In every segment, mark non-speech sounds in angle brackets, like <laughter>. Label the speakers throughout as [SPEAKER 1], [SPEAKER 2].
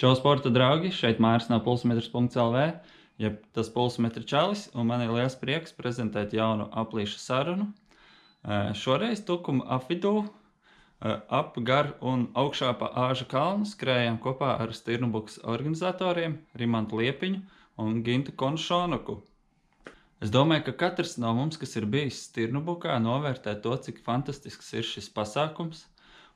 [SPEAKER 1] Čau, sporta draugi! Šeit Mārcis no pulsmetrs.lv. Ja tas pulsmetra čalis, un man ir liels prieks prezentēt jaunu aplīšu sarunu. Eh, Šoreiz tukuma apvidū, eh, ap gar un augšā pa āža kalnu skrējām kopā ar Stirnubuks organizatoriem Rimantu Liepiņu un Gintu Konšonuku. Es domāju, ka katrs no mums, kas ir bijis Stirnubukā, novērtē to, cik fantastisks ir šis pasākums.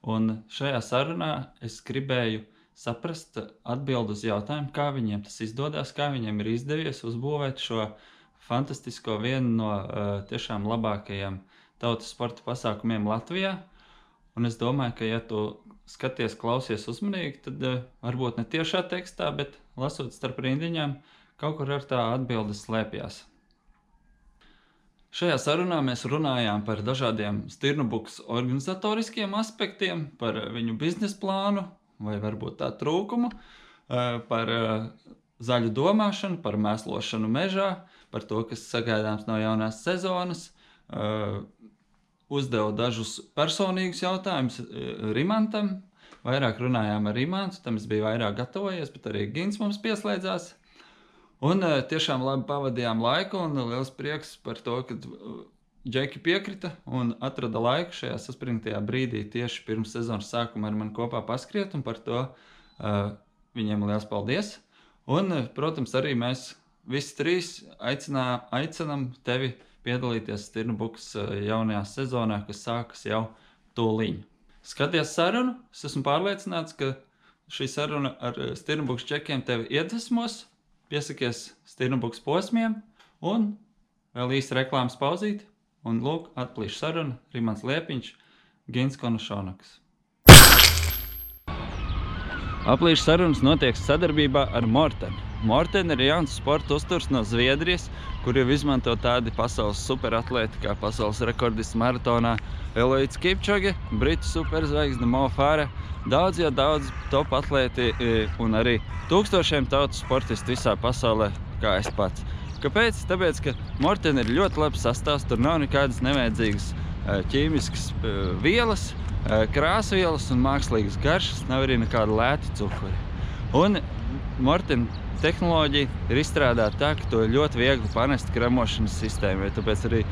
[SPEAKER 1] Un šajā sarunā es gribēju saprast atbildi uz jautājumu, kā viņiem tas izdodas, kā viņiem ir izdevies uzbūvēt šo fantastisko vienu no uh, tiešām labākajiem tautas sporta pasākumiem Latvijā. Un es domāju, ka, ja tu skaties, klausies uzmanīgi, tad uh, varbūt ne tiešā tekstā, bet lasot starp rindiņām, kaut kur ar tā atbildes slēpjas. Šajā sarunā mēs runājām par dažādiem Stirnubuks organizatoriskiem aspektiem, par viņu biznesa plānu, vai varbūt tā trūkumu, par zaļu domāšanu, par mēslošanu mežā, par to, kas sagaidāms no jaunās sezonas. Uzdevu dažus personīgus jautājumus Rimantam. Vairāk runājām ar Rimantu, tam es biju vairāk gatavojies, bet arī Gins mums pieslēdzās. Un tiešām labi pavadījām laiku, un liels prieks par to, ka Džeki piekrita un atrada laiku šajā saspringtajā brīdī, tieši pirms sezonas sākuma ar mani kopā paskriet, un par to uh, viņiem liels paldies. Un, uh, protams, arī mēs visi trīs aicinā, aicinām tevi piedalīties Stirnubuks uh, jaunajā sezonā, kas sākas jau tūlīt. Skaties sarunu, es esmu pārliecināts, ka šī saruna ar Stirnubuks čekiem tevi iedvesmos, piesakies Stirnubuks posmiem un vēl īsti reklāmas pauzīti Un lūk, atplīš saruna Rimans Liepiņš, Gins Konušonaks. Aplīšu sarunas notiek sadarbībā ar Mortenu. Morten ir jauns sporta uzturs no Zviedrijas, kur jau izmanto tādi pasaules superatlēti kā pasaules rekordists maratonā Eloīts Kipčoge, Britu superzvaigzne Mo Fāra, daudz jau daudz top atlēti e, un arī tūkstošiem tautu sportistu visā pasaulē, kā es pats. Kāpēc? Tāpēc, ka Mortena ir ļoti labs sastāvs, tur nav nekādas nevajadzīgas ķīmiskas vielas, krāsvielas un mākslīgas garšas, nav arī nekāda lēta cukuri. Un Mortena tehnoloģija ir izstrādāta tā, ka to ļoti viegli panest kremošanas sistēmai, tāpēc arī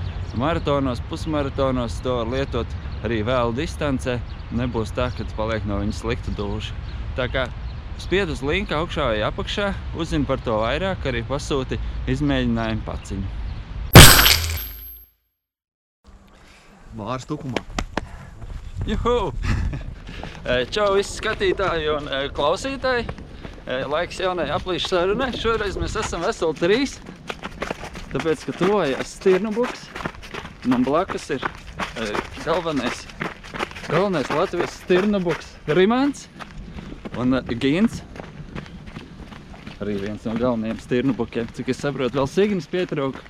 [SPEAKER 1] maratonos, pusmaratonos to var lietot arī vēl distancē, nebūs tā, ka paliek no viņa slikta dūša. Tā kā Spied uz linku augšā vai apakšā, uzzini par to vairāk, arī pasūti izmēģinājumu paciņu.
[SPEAKER 2] Mārs tukumā.
[SPEAKER 1] Juhu! <laughs> Čau visi skatītāji un klausītāji! Laiks jaunai aplīšu sarunai. Šoreiz mēs esam veseli trīs, tāpēc, ka tuvojas Stirnubuks. Man blakus ir galvenais, galvenais Latvijas Stirnubuks Rimants un uh, Gins. Arī viens no galvenajiem stirnubukiem. Cik es saprotu, vēl Signis pietrūka.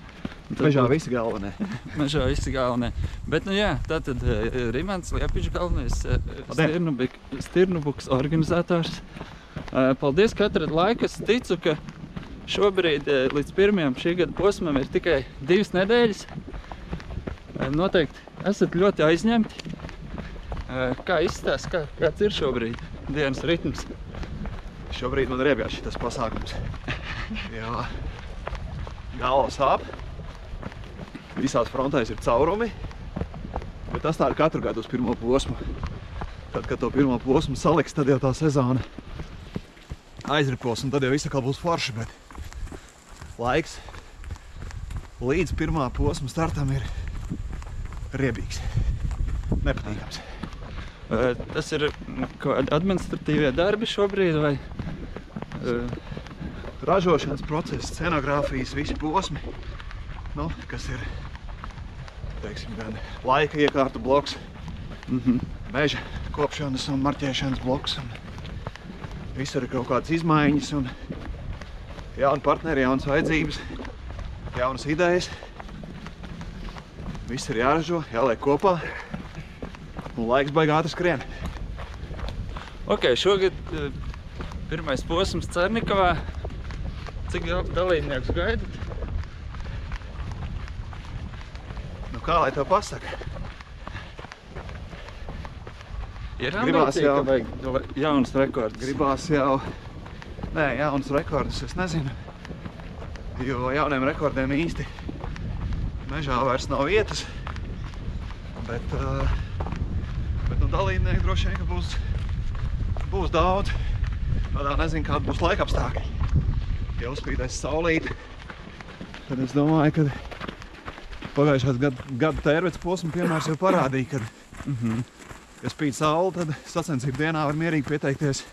[SPEAKER 2] Mežā visi galvenie. <laughs>
[SPEAKER 1] Mežā visi galvenie. Bet, nu jā, tātad uh, Rimants Liepiņš galvenais uh, stirnubuks organizators. Paldies, ka atrad laiku. Es ticu, ka šobrīd līdz pirmajam šī gada posmam ir tikai divas nedēļas. Noteikti esat ļoti aizņemti. Kā izstāst, kā, kāds ir šobrīd? Dienas ritms.
[SPEAKER 2] Šobrīd man riebjās šitas pasākums. <laughs> Jā, galva sāp. Visās frontēs ir caurumi. Bet tas tā ir katru gadu uz pirmo posmu. Tad, kad to pirmo posmu saliks, tad jau tā sezona aizripos un tad jau viss atkal būs forši, bet laiks līdz pirmā posma startam ir riebīgs, nepatīkams.
[SPEAKER 1] Tas ir administratīvie darbi šobrīd vai?
[SPEAKER 2] Ražošanas process, scenogrāfijas, visi posmi, nu, kas ir, teiksim, gan laika iekārtu bloks, mm -hmm. meža kopšanas un marķēšanas bloks. Un visur ir kaut kādas izmaiņas un jauni partneri, jaunas vajadzības, jaunas idejas. Viss ir jāražo, jāliek kopā. Un laiks baigā ātri skrien.
[SPEAKER 1] Ok, šogad uh, pirmais posms Cernikavā. Cik dalībniekus gaidat?
[SPEAKER 2] Nu kā lai tev pasaka?
[SPEAKER 1] Ir Gribās jau vajag jaunas rekords.
[SPEAKER 2] Gribās jau Nē, jaunas rekordus es nezinu. Jo jauniem rekordiem īsti mežā vairs nav vietas. Bet, uh, bet dalībnieki droši vien, ka būs, būs daudz. Tādā nezinu, kāda būs laika apstākļi. Ja uzspīdēs saulīti, tad es domāju, ka pagājušās gada, gada tērvets posma piemērs jau parādīja, ka, mm -hmm. ja spīd saule, tad sacensību dienā var mierīgi pieteikties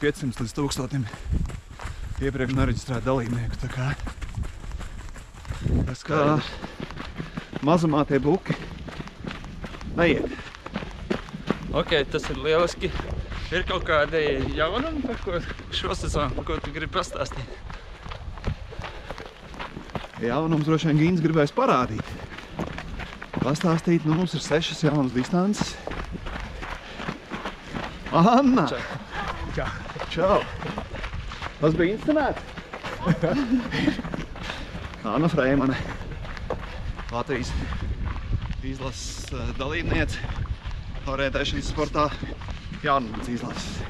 [SPEAKER 2] 500 līdz 1000 iepriekš nereģistrētu dalībnieku. Tā kā tas kā mazumā tie buki neiet.
[SPEAKER 1] Ok, tas ir lieliski. Ir kaut kādi jaunumi, par ko šo sezonu, par ko tu gribi pastāstīt?
[SPEAKER 2] Jaunums droši vien Gīns gribēs parādīt. Pastāstīt, nu mums ir sešas jaunas distances. Anna!
[SPEAKER 1] Čau.
[SPEAKER 2] Čau! Tas bija inscenēts? <laughs> Anna Freimane, Latvijas izlases eh, dalībniece orientēšanas sportā jaunums izlases.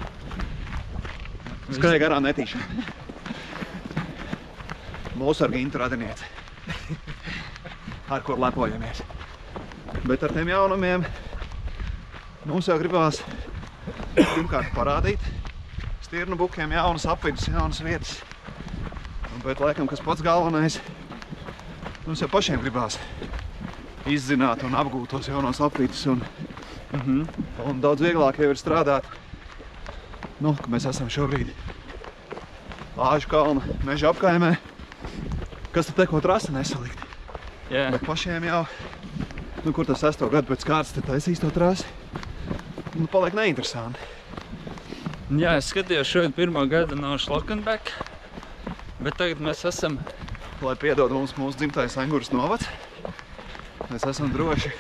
[SPEAKER 2] Skrēja garām netīšām. Mūsu ar Gintu radiniece, ar kur lepojamies. Bet ar tiem jaunumiem mums jau gribās pirmkārt parādīt stirnu bukiem jaunas apvidus, jaunas vietas. Bet laikam, kas pats galvenais, mums jau pašiem gribās izzināt un apgūt tos jaunos apvidus. Un,
[SPEAKER 1] Mm -hmm.
[SPEAKER 2] un daudz vieglāk jau ir strādāt, nu, ka mēs esam šobrīd Āžu kalna meža apkaimē, kas tad te ko trasa nesalikt.
[SPEAKER 1] Jā,
[SPEAKER 2] Bet pašiem jau, nu, kur tas sesto gadu pēc kārtas te taisīs to trasi, nu, paliek neinteresanti.
[SPEAKER 1] Jā es skatījos šodien pirmo gadu no Šlokenbeka, bet tagad mēs esam
[SPEAKER 2] Lai piedod mums mūsu dzimtais Angurs novads, mēs esam droši,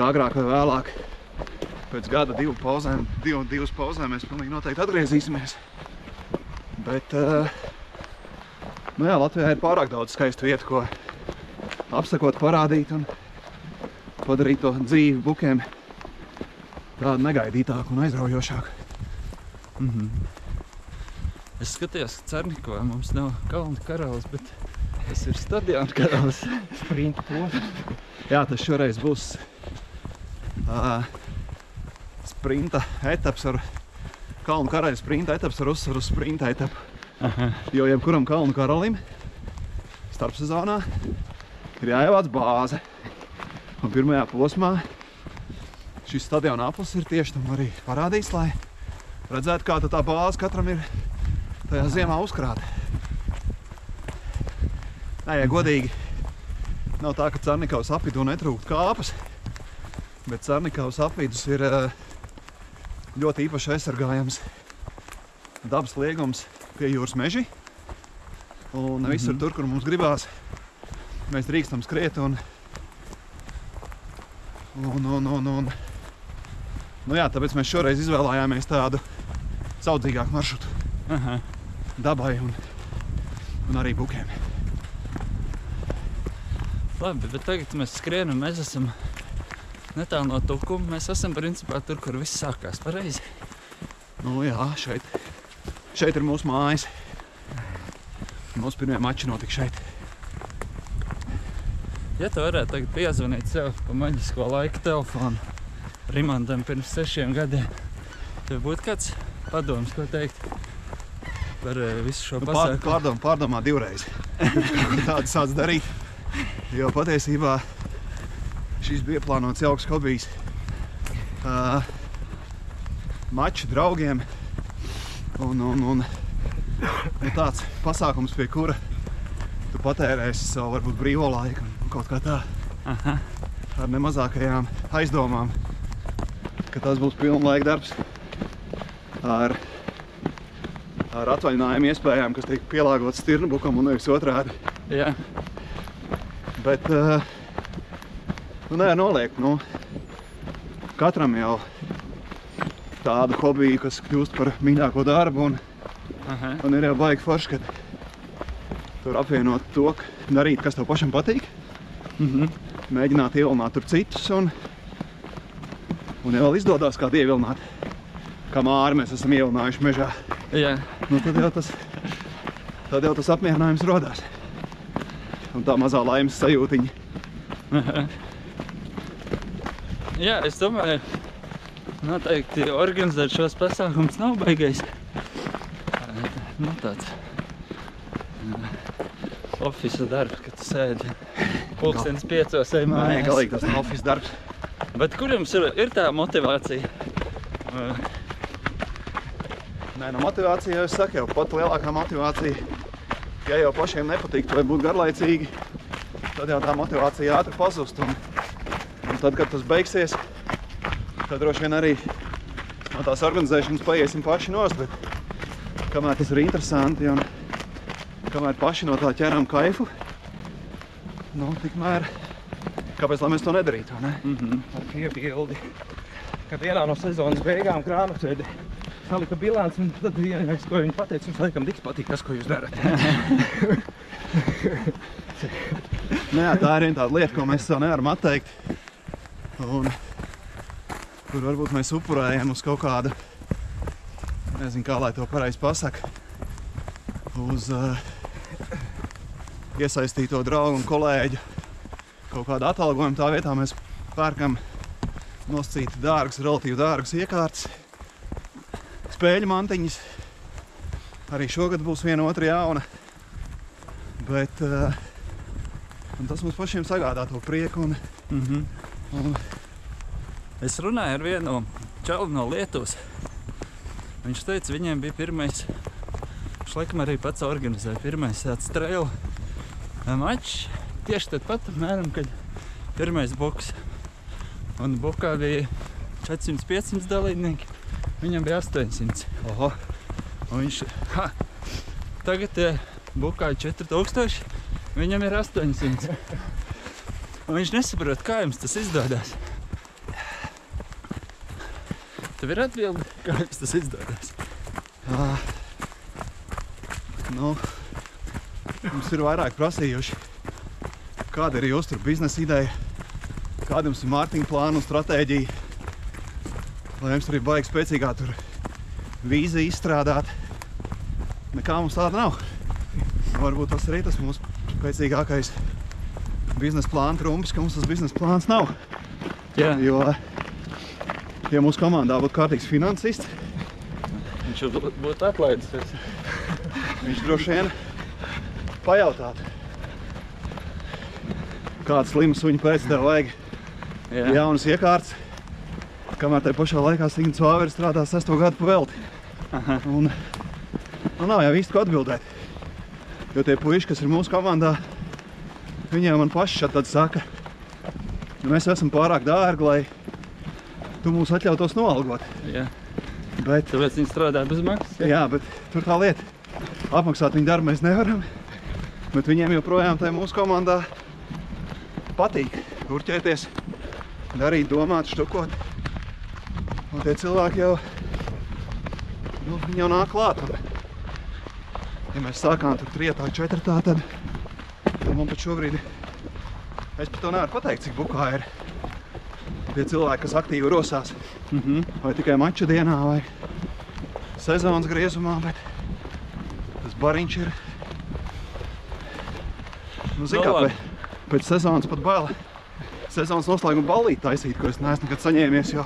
[SPEAKER 2] ka agrāk vai vēlāk pēc gada divu pauzēm, divu, divas pauzēm mēs pilnīgi noteikti atgriezīsimies. Bet, uh, nu jā, Latvijā ir pārāk daudz skaistu vietu, ko apsakot, parādīt un padarīt to dzīvi bukiem tādu negaidītāku un aizraujošāku.
[SPEAKER 1] Es skatījos, ka Cernikovā mums nav kalnu karalis, bet tas ir stadiona karalis.
[SPEAKER 3] Sprinta posms.
[SPEAKER 2] Jā, tas šoreiz būs uh, sprinta etaps ar kalnu karaļa sprinta etaps ar uzsvaru uz sprinta etapu.
[SPEAKER 1] Aha.
[SPEAKER 2] Jo jebkuram kalnu karalim starpsezonā ir jāievāc bāze. Un pirmajā posmā šis stadiona aplis ir tieši tam arī parādījis, lai redzētu, kā tā bāze katram ir tajā ziemā uzkrāta. Nē, ja godīgi, nav tā, ka Cernikavas apvidū netrūkt kāpas, bet Cernikavas apvidus ir eh, ļoti īpaši aizsargājams dabas liegums pie jūras meži. Un visur
[SPEAKER 1] Mhm.
[SPEAKER 2] tur, kur mums gribās, mēs drīkstam skriet un, un, un, un, un. Nu jā, tāpēc mēs šoreiz izvēlējāmies tādu saudzīgāku maršrutu
[SPEAKER 1] Aha.
[SPEAKER 2] dabai un, un arī bukiem.
[SPEAKER 1] Labi, bet tagad mēs skrienam, mēs esam netālu no tukuma. Mēs esam principā tur, kur viss sākās pareizi.
[SPEAKER 2] Nu jā, šeit, šeit ir mūsu mājas. Mūsu pirmie mači notika šeit.
[SPEAKER 1] Ja tu varētu tagad piezvanīt sev pa maģisko laika telefonu Rimandam pirms sešiem gadiem, tev būtu kāds padoms, ko teikt par eh, visu šo
[SPEAKER 2] Nu,
[SPEAKER 1] pasākumu?
[SPEAKER 2] pārdomā, pārdomā divreiz. <laughs> Ko tādu sāc darīt. Jo patiesībā šis bija plānots jauks hobijs. Uh, mači draugiem un, un, un nu, tāds pasākums, pie kura tu patērēsi savu varbūt brīvo laiku un kaut kā tā
[SPEAKER 1] Aha.
[SPEAKER 2] ar nemazākajām aizdomām, ka tas būs pilnlaika darbs ar, ar atvaļinājumu iespējām, kas tiek pielāgotas stirnbukam un nevis otrādi.
[SPEAKER 1] Jā,
[SPEAKER 2] Bet, uh, nu, nē, noliek, nu, katram jau tādu hobiju, kas kļūst par mīļāko darbu, un,
[SPEAKER 1] aha.
[SPEAKER 2] un ir jau baigi forši, ka tur apvienot to, darīt, kas tev pašam patīk,
[SPEAKER 1] Mhm.
[SPEAKER 2] mēģināt ievilināt tur citus, un, un ja vēl izdodas kādu ievilināt, kā māri mēs esam ievilinājuši mežā.
[SPEAKER 1] Jā,
[SPEAKER 2] Nu, tad jau tas, tad jau tas apmierinājums rodās. Un tā mazā laimes sajūtiņa.
[SPEAKER 1] Jā es domāju, noteikti organizēt šos pasākumus nav baigais. Nu, tāds ofisa darbs, kad tu sēdi pulkstenis piecos
[SPEAKER 2] Nē,
[SPEAKER 1] mājās.
[SPEAKER 2] galīgi tas nav office darbs.
[SPEAKER 1] Bet kur jums ir, ir tā motivācija?
[SPEAKER 2] Nē, no motivācija jau es saku, jau pat lielākā motivācija, ja jau pašiem nepatīk vai būt garlaicīgi, tad jau tā motivācija ātri pazust. Un tad, kad tas beigsies, tad droši vien arī no tās organizēšanas paiesim paši nost, bet kamēr tas ir interesanti un kamēr paši no tā ķeram kaifu, nu, tikmēr, kāpēc lai mēs to nedarītu, ne?
[SPEAKER 1] mhm.
[SPEAKER 3] ar piebildi, ka vienā no sezonas beigām grāmatvedi salika bilanci, un tad vienīgais, ko viņi pateica, jums laikam tiks patīk tas, ko jūs darat. <laughs> <laughs>
[SPEAKER 2] Jā, tā ir viena tāda lieta, ko mēs sev nevaram atteikt. Un kur varbūt mēs upurējam uz kaut kādu, nezinu, kā lai to pareizi pasaka, uz uh, iesaistīto draugu un kolēģu kaut kādu atalgojumu. Tā vietā mēs pērkam nosacīti dārgas, relatīvi dārgas iekārtas, spēļu mantiņas. Arī šogad būs viena otra jauna. Bet uh, tas mums pašiem sagādā to prieku. Un,
[SPEAKER 1] Mhm.
[SPEAKER 2] un,
[SPEAKER 1] Es runāju ar vienu čauli no Lietuvas. Viņš teica, viņiem bija pirmais, viņš laikam arī pats organizēja pirmais tāds trail mačs. Tieši tad pat, apmēram, kad pirmais buks. Un bukā bija 400-500 dalībnieki, viņam bija 800.
[SPEAKER 2] oho,
[SPEAKER 1] Un viņš, ha, tagad eh, bukā ir 4000, viņam ir 800. Un viņš nesaprot, kā jums tas izdodas. Tev ir atbilde, kā jums tas izdodas.
[SPEAKER 2] ā, nu, mums ir vairāk prasījuši, kāda ir jūsu tur biznesa ideja, kāda jums ir mārketinga plāna un stratēģija. Lai jums tur ir baigi spēcīgā tur vīzija izstrādāt. Nekā mums tāda nav. Varbūt tas arī tas mūsu spēcīgākais biznesa plāna trumps, ka mums tas biznesa plāns nav.
[SPEAKER 1] Jā,
[SPEAKER 2] Jo, ja mūsu komandā būtu kārtīgs finansists,
[SPEAKER 1] viņš bū- būtu atlaidis.
[SPEAKER 2] viņš droši vien pajautātu, kādas slimas suņu pēc tev vajag
[SPEAKER 1] Jā,
[SPEAKER 2] jaunas iekārtas, kamēr tajā pašā laikā Signs Vāveris strādā sesto gadu pa velti. Un, nu, nav jau īsti ko atbildēt. Jo tie puiši, kas ir mūsu komandā, viņiem man paši tad saka, nu, mēs esam pārāk dārgi, lai tu mūs atļautos noalgot.
[SPEAKER 1] jā.
[SPEAKER 2] Bet
[SPEAKER 1] Tāpēc viņi strādā bez maksas.
[SPEAKER 2] Jā, bet tur tā lieta. Apmaksāt viņu darbu mēs nevaram. Bet viņiem joprojām tajā mūsu komandā patīk urķēties, darīt, domāt, štukot. Un tie cilvēki jau, nu, viņi jau nāk klāt. Ja mēs sākām tur trietā, četratā, tad, tad man pat šobrīd, es pat to nevaru pateikt, cik bukā ir tie cilvēki, kas aktīvi rosās.
[SPEAKER 1] Mhm.
[SPEAKER 2] Vai tikai mača dienā, vai sezonas griezumā, bet tas bariņš ir. Nu, zin,
[SPEAKER 1] Nu,
[SPEAKER 2] kā, pēc, pēc sezonas pat baila. Sezonas noslēguma ballīti taisīt, ko es neesmu nekad saņēmies, jo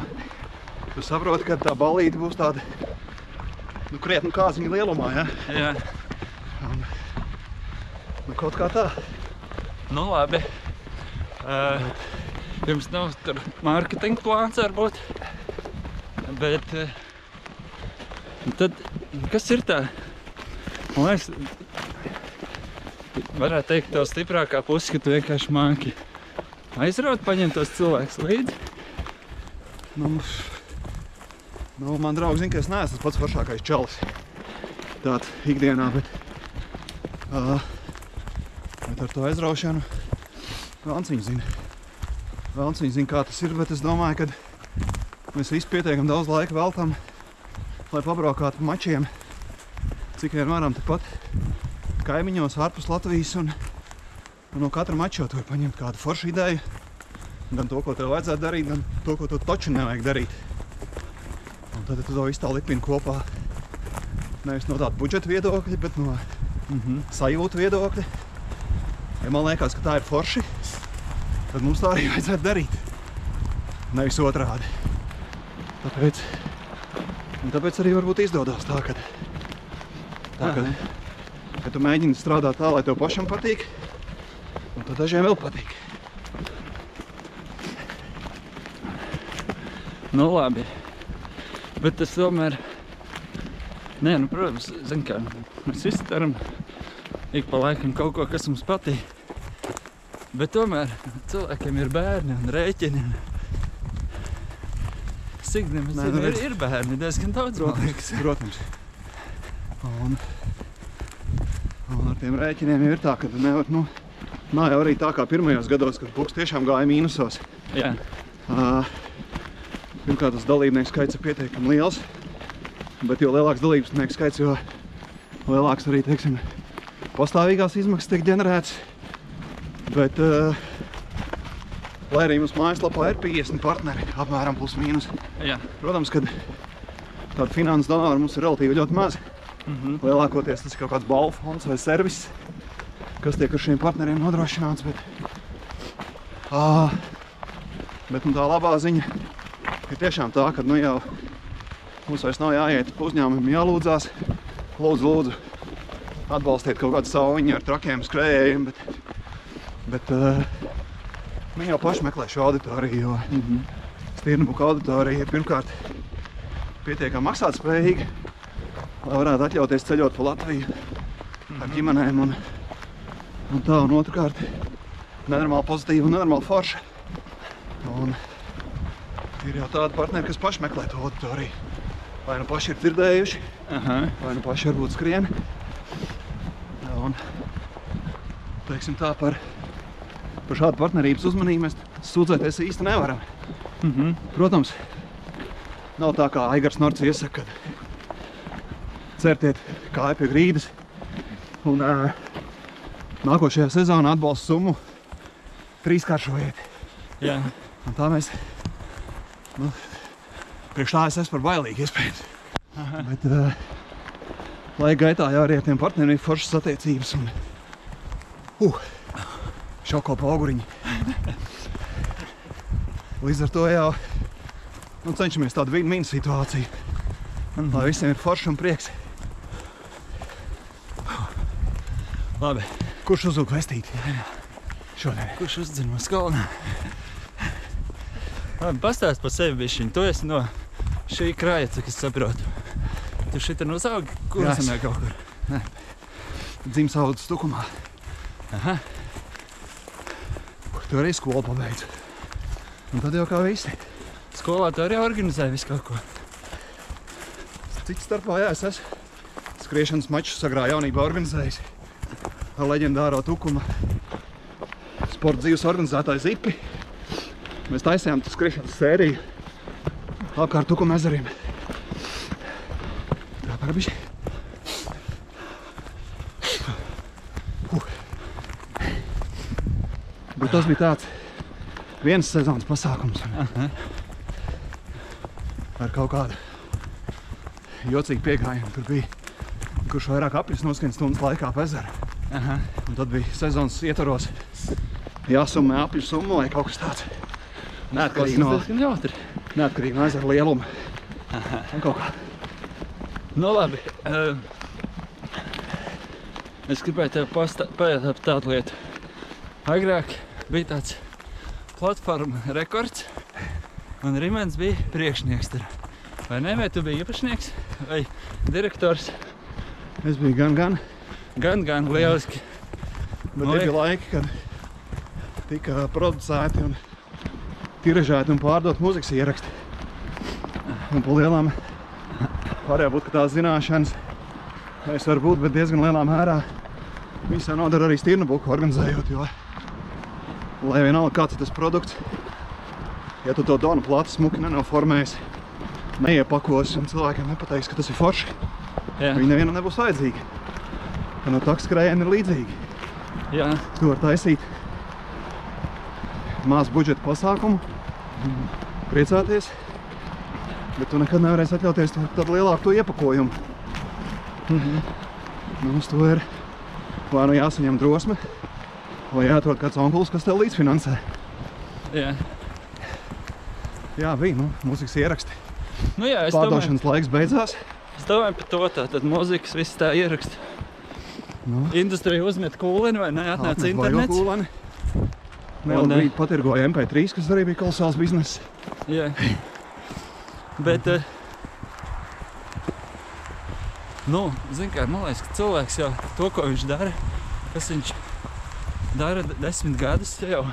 [SPEAKER 2] tu saproti, ka tā ballīte būs tāda nu, krietni kāziņa lielumā, ja?
[SPEAKER 1] Jā,
[SPEAKER 2] Nu, kaut kā tā.
[SPEAKER 1] nu labi. Uh, jums nav tur mārketinga plāns varbūt. Bet uh, tad, kas ir tā? Man liekas, varētu teikt, tā stiprākā puse, ka tu vienkārši māki aizraut, paņemt tos cilvēkus līdzi.
[SPEAKER 2] Nu, nu, man draugs zina, ka es neesmu pats foršākais čalis. Tāds ikdienā, bet, uh, bet ar to aizraušanu Velns viņu zina. Velns viņu zina, kā tas ir, bet es domāju, ka mēs visi pietiekam daudz laika veltam, lai pabraukātu pa mačiem, cik vien varam tepat kaimiņos ārpus Latvijas un, un no katra mača jau tu vari paņemt kādu foršu ideju. Gan to, ko tev vajadzētu darīt, gan to, ko tu taču nevajag darīt. Un tad tu to visu tā lipini kopā. Nevis no tāda budžeta viedokļa, bet no
[SPEAKER 1] Mhm.
[SPEAKER 2] sajūtu viedokļa. Ja man liekas, ka tā ir forši, tad mums tā arī vajadzētu darīt. Nevis otrādi. Tāpēc, un tāpēc arī varbūt izdodas tā, ka, tā, ka, ka tu mēģini strādāt tā, lai tev pašam patīk, un tad dažiem vēl patīk.
[SPEAKER 1] Nu, labi. Bet tas tomēr. Nē, nu, protams, zin kā, mēs visi darām ik pa laikam kaut ko, kas mums patīk. Bet tomēr cilvēkiem ir bērni un rēķini. un Signim,
[SPEAKER 2] Nē, nu,
[SPEAKER 1] ir, ir bērni diezgan daudz, liekas.
[SPEAKER 2] Protams. Un, un ar tiem rēķiniem jau ir tā, ka tu nevar, nu, nav jau arī tā kā pirmajos gados, kad puks tiešām gāja mīnusos.
[SPEAKER 1] Jā,
[SPEAKER 2] Ā, Pirmkārt, tas dalībnieku skaits ir pietiekami liels, bet jo lielāks dalībnieku skaits, jo lielāks arī, teiksim, pastāvīgās izmaksas tiek ģenerētas. Bet, uh, lai arī mums mājaslapā ir 50 partneri, apmēram plus mīnus,
[SPEAKER 1] jā.
[SPEAKER 2] protams, ka tāda finanses donora mums ir relatīvi ļoti maz.
[SPEAKER 1] Mhm.
[SPEAKER 2] Lielākoties tas ir kaut kāds balvu fonds vai servis, kas tiek ar šiem partneriem nodrošināts. Bet, ā, bet nu, tā labā ziņa ir tiešām tā, ka nu, jau mums vairs nav jāiet uzņēmumiem, jālūdzās. Lūdzu, lūdzu, atbalstiet kaut kādu sauņu ar trakiem skrējējiem. Bet, bet uh, viņi jau paši meklē šo auditoriju, jo
[SPEAKER 1] Mhm.
[SPEAKER 2] Stirnbuka auditorija ir pirmkārt pietiekami maksātspējīga, lai varētu atļauties ceļot pa Latviju ar ģimenēm un, un tā, un otrkārt nenormāli pozitīva un nenormāli forša. Un ir jau tādi partneri, kas paši meklē to auditoriju. Vai nu paši ir dzirdējuši,
[SPEAKER 1] Aha.
[SPEAKER 2] vai nu paši varbūt skrien. Un, teiksim tā, par, par šādu partnerības uzmanību mēs sūdzēties īsti nevaram.
[SPEAKER 1] Mhm.
[SPEAKER 2] Protams, nav tā kā Aigars Norts iesaka, ka certiet kāju pie grīdas. Un ā, nākošajā sezonā atbalsta summu trīskāršojiet.
[SPEAKER 1] Jā.
[SPEAKER 2] Un tā mēs, nu, priekš tā es esmu par bailīgi iespējams. Bet, uh, laika gaitā jau arī ar tiem partneriem ir foršas attiecības un, uh, šoko pa auguriņu. Līdz ar to jau nu, cenšamies tādu win-win situāciju, lai visiem ir forši un prieks.
[SPEAKER 1] Labi.
[SPEAKER 2] Kurš uzlūk vestīt? Šodien.
[SPEAKER 1] Kurš uzzina uz kalna? Labi, pastāst par sevi bišķiņ. Tu esi no šī kraja, cik es saprotu. Tu šitā uzaugi kursamē kaut kur.
[SPEAKER 2] Dzims audzes tukumā.
[SPEAKER 1] Aha.
[SPEAKER 2] Arī skolu pabeidzu. Un tad jau kā visi.
[SPEAKER 1] Skolā tu arī organizē visu kaut ko.
[SPEAKER 2] Cits starpā, jā, es esmu skriešanas maču sagrā jaunībā organizējis ar leģendāro tukuma sporta dzīves organizētāju Zipi. Mēs taisījām tu skriešanas sēriju apkārt tukuma ezeriem. Tā parabiši. Bet tas bija tāds viens sezonas pasākums.
[SPEAKER 1] Aha.
[SPEAKER 2] Ar kaut kādu jocīgu piegājienu. Tur bija kurš vairāk apļus noskrien stundas laikā pa ezeru.
[SPEAKER 1] Aha.
[SPEAKER 2] Un tad bija sezonas ietvaros jāsummē apļu summa vai kaut kas tāds. Neatkarīgi no, neatkarīgi no ezera lieluma. Un kaut kā.
[SPEAKER 1] Nu labi. Uh, es gribēju tev pastā- pajautāt par tādu lietu. Agrāk bija tāds platforma rekords, un Rimens bija priekšnieks tur. Vai ne? Vai tu biji īpašnieks vai direktors?
[SPEAKER 2] Es biju gan, gan.
[SPEAKER 1] Gan, gan lieliski.
[SPEAKER 2] Bet tie bija laiki, kad tika producēti un tiražēti un pārdot mūzikas ieraksti. Un pa lielām varēja būt, ka tās zināšanas mēs var būt, bet diezgan lielā mērā viņas jau nodara arī stirnu buku organizējot, jo lai vienalga kāds ir tas produkts, ja tu to donu plati smuki nenoformēsi, neiepakos un cilvēkiem nepateiks, ka tas ir forši,
[SPEAKER 1] Jā,
[SPEAKER 2] viņi nevienam nebūs vajadzīgi. Un no takskrējieni ir līdzīgi.
[SPEAKER 1] jā.
[SPEAKER 2] Tu vari taisīt mazu budžeta pasākumu, priecāties, Bet tu nekad nevarēsi atļauties to- tādu lielāku to iepakojumu. Nu, uz to ir vai nu jāsaņem drosme, vai jāatrod kāds onkulis, kas tev līdzfinansē.
[SPEAKER 1] Jā.
[SPEAKER 2] Jā, bija, nu, mūzikas ieraksti.
[SPEAKER 1] Nu jā, es domāju,
[SPEAKER 2] Pārdošanas laiks beidzās.
[SPEAKER 1] es domāju par to, tā tad mūzikas viss tā ieraksta.
[SPEAKER 2] Nu,
[SPEAKER 1] Industrija uzmet kūleni vai ne, atnāca internets.
[SPEAKER 2] kūleni.
[SPEAKER 1] Un,
[SPEAKER 2] Vēl
[SPEAKER 1] eh,
[SPEAKER 2] brīdi patirgoja MP3, kas arī bija kolosāls bizness.
[SPEAKER 1] Jā. Bet, eh, nu, zin kā, man liekas, ka cilvēks jau to, ko viņš dara, kas viņš dara de- desmit gadus, jau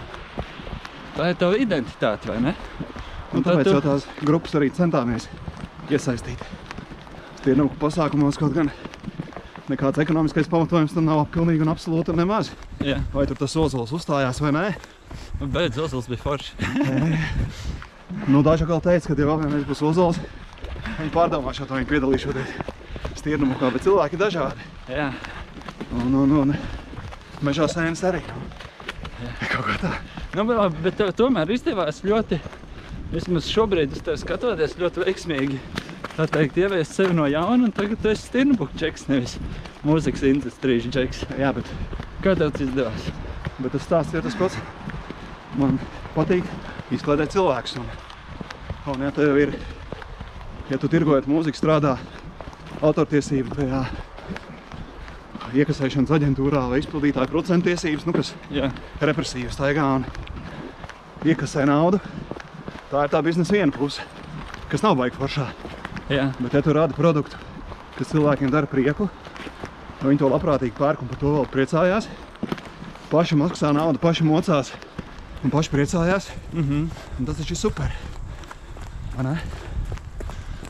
[SPEAKER 1] tā ir tava identitāte, vai ne?
[SPEAKER 2] Un
[SPEAKER 1] Un tad
[SPEAKER 2] tāpēc
[SPEAKER 1] tu-
[SPEAKER 2] jau tās grupas arī centāmies iesaistīt. Tie nav pasākumos kaut gan nekāds ekonomiskais pamatojums tam nav pilnīgi un absolūti nemaz.
[SPEAKER 1] Jā,
[SPEAKER 2] Vai tur tas ozols uzstājās vai nē?
[SPEAKER 1] un beidz Ozols bija forši. <laughs>
[SPEAKER 2] Nu, daži atkal teica, ka ja vēl vienreiz būs ozols, viņi pārdomā šo to, viņi piedalīšoties stirnumu kā, bet cilvēki dažādi.
[SPEAKER 1] Jā,
[SPEAKER 2] Un, un, un mežā sēnes arī. Kaut kā tā.
[SPEAKER 1] nu, bet, tev tomēr izdevās ļoti, vismaz šobrīd uz tevi skatoties, ļoti veiksmīgi. Tā teikt, ieviest sevi no jauna, un tagad tu esi stirnbuku čeks, nevis mūzikas industrijas čeks.
[SPEAKER 2] Jā, bet,
[SPEAKER 1] Kā tev tas izdevās?
[SPEAKER 2] bet tas stāsts ir tas pats. Man patīk izklaidēt cilvēkus. Un, un ja tev ir, ja tu tirgojot mūziku, strādā autortiesību tajā iekasēšanas aģentūrā vai izpildītāja procentu tiesības, nu, kas
[SPEAKER 1] Jā,
[SPEAKER 2] represīvi staigā un iekasē naudu. Tā ir tā biznesa viena puse, kas nav baigi foršā.
[SPEAKER 1] jā,
[SPEAKER 2] Bet, ja tu rādi produktu, kas cilvēkiem dara prieku, viņi to labprātīgi pērk un par to vēl priecājās. Paši maksā naudu, paši mocās un paši priecājās.
[SPEAKER 1] mhm.
[SPEAKER 2] Un tas taču ir super. Vai ne?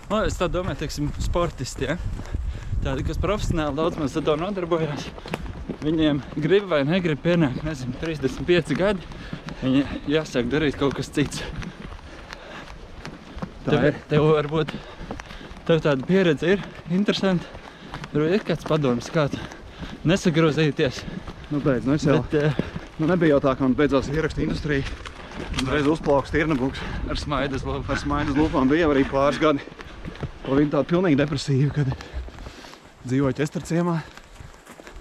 [SPEAKER 1] Nu, es tā domāju, teiksim, sportisti, ja? Tādi, kas profesionāli daudz maz ar to nodarbojās. Viņiem grib vai negrib pienākt, nezinu, 35 gadi, viņi jāsāk darīt kaut kas cits.
[SPEAKER 2] Tā
[SPEAKER 1] tev,
[SPEAKER 2] ir.
[SPEAKER 1] tev varbūt tev tāda pieredze ir interesanti. Tur ir kāds padoms, kā nesagrozīties.
[SPEAKER 2] Nu, beidz, nu es jau.
[SPEAKER 1] Bet uh,
[SPEAKER 2] Nu, nebija jau tā, ka man beidzās ieraksta industrija. Uzreiz uzplauks tirnabuks.
[SPEAKER 1] ar smaidas lopu.
[SPEAKER 2] Ar smaidas lūpām bija arī pāris gadi. Viņa tāda pilnīgi depresīva, kad dzīvoja ķestra ciemā.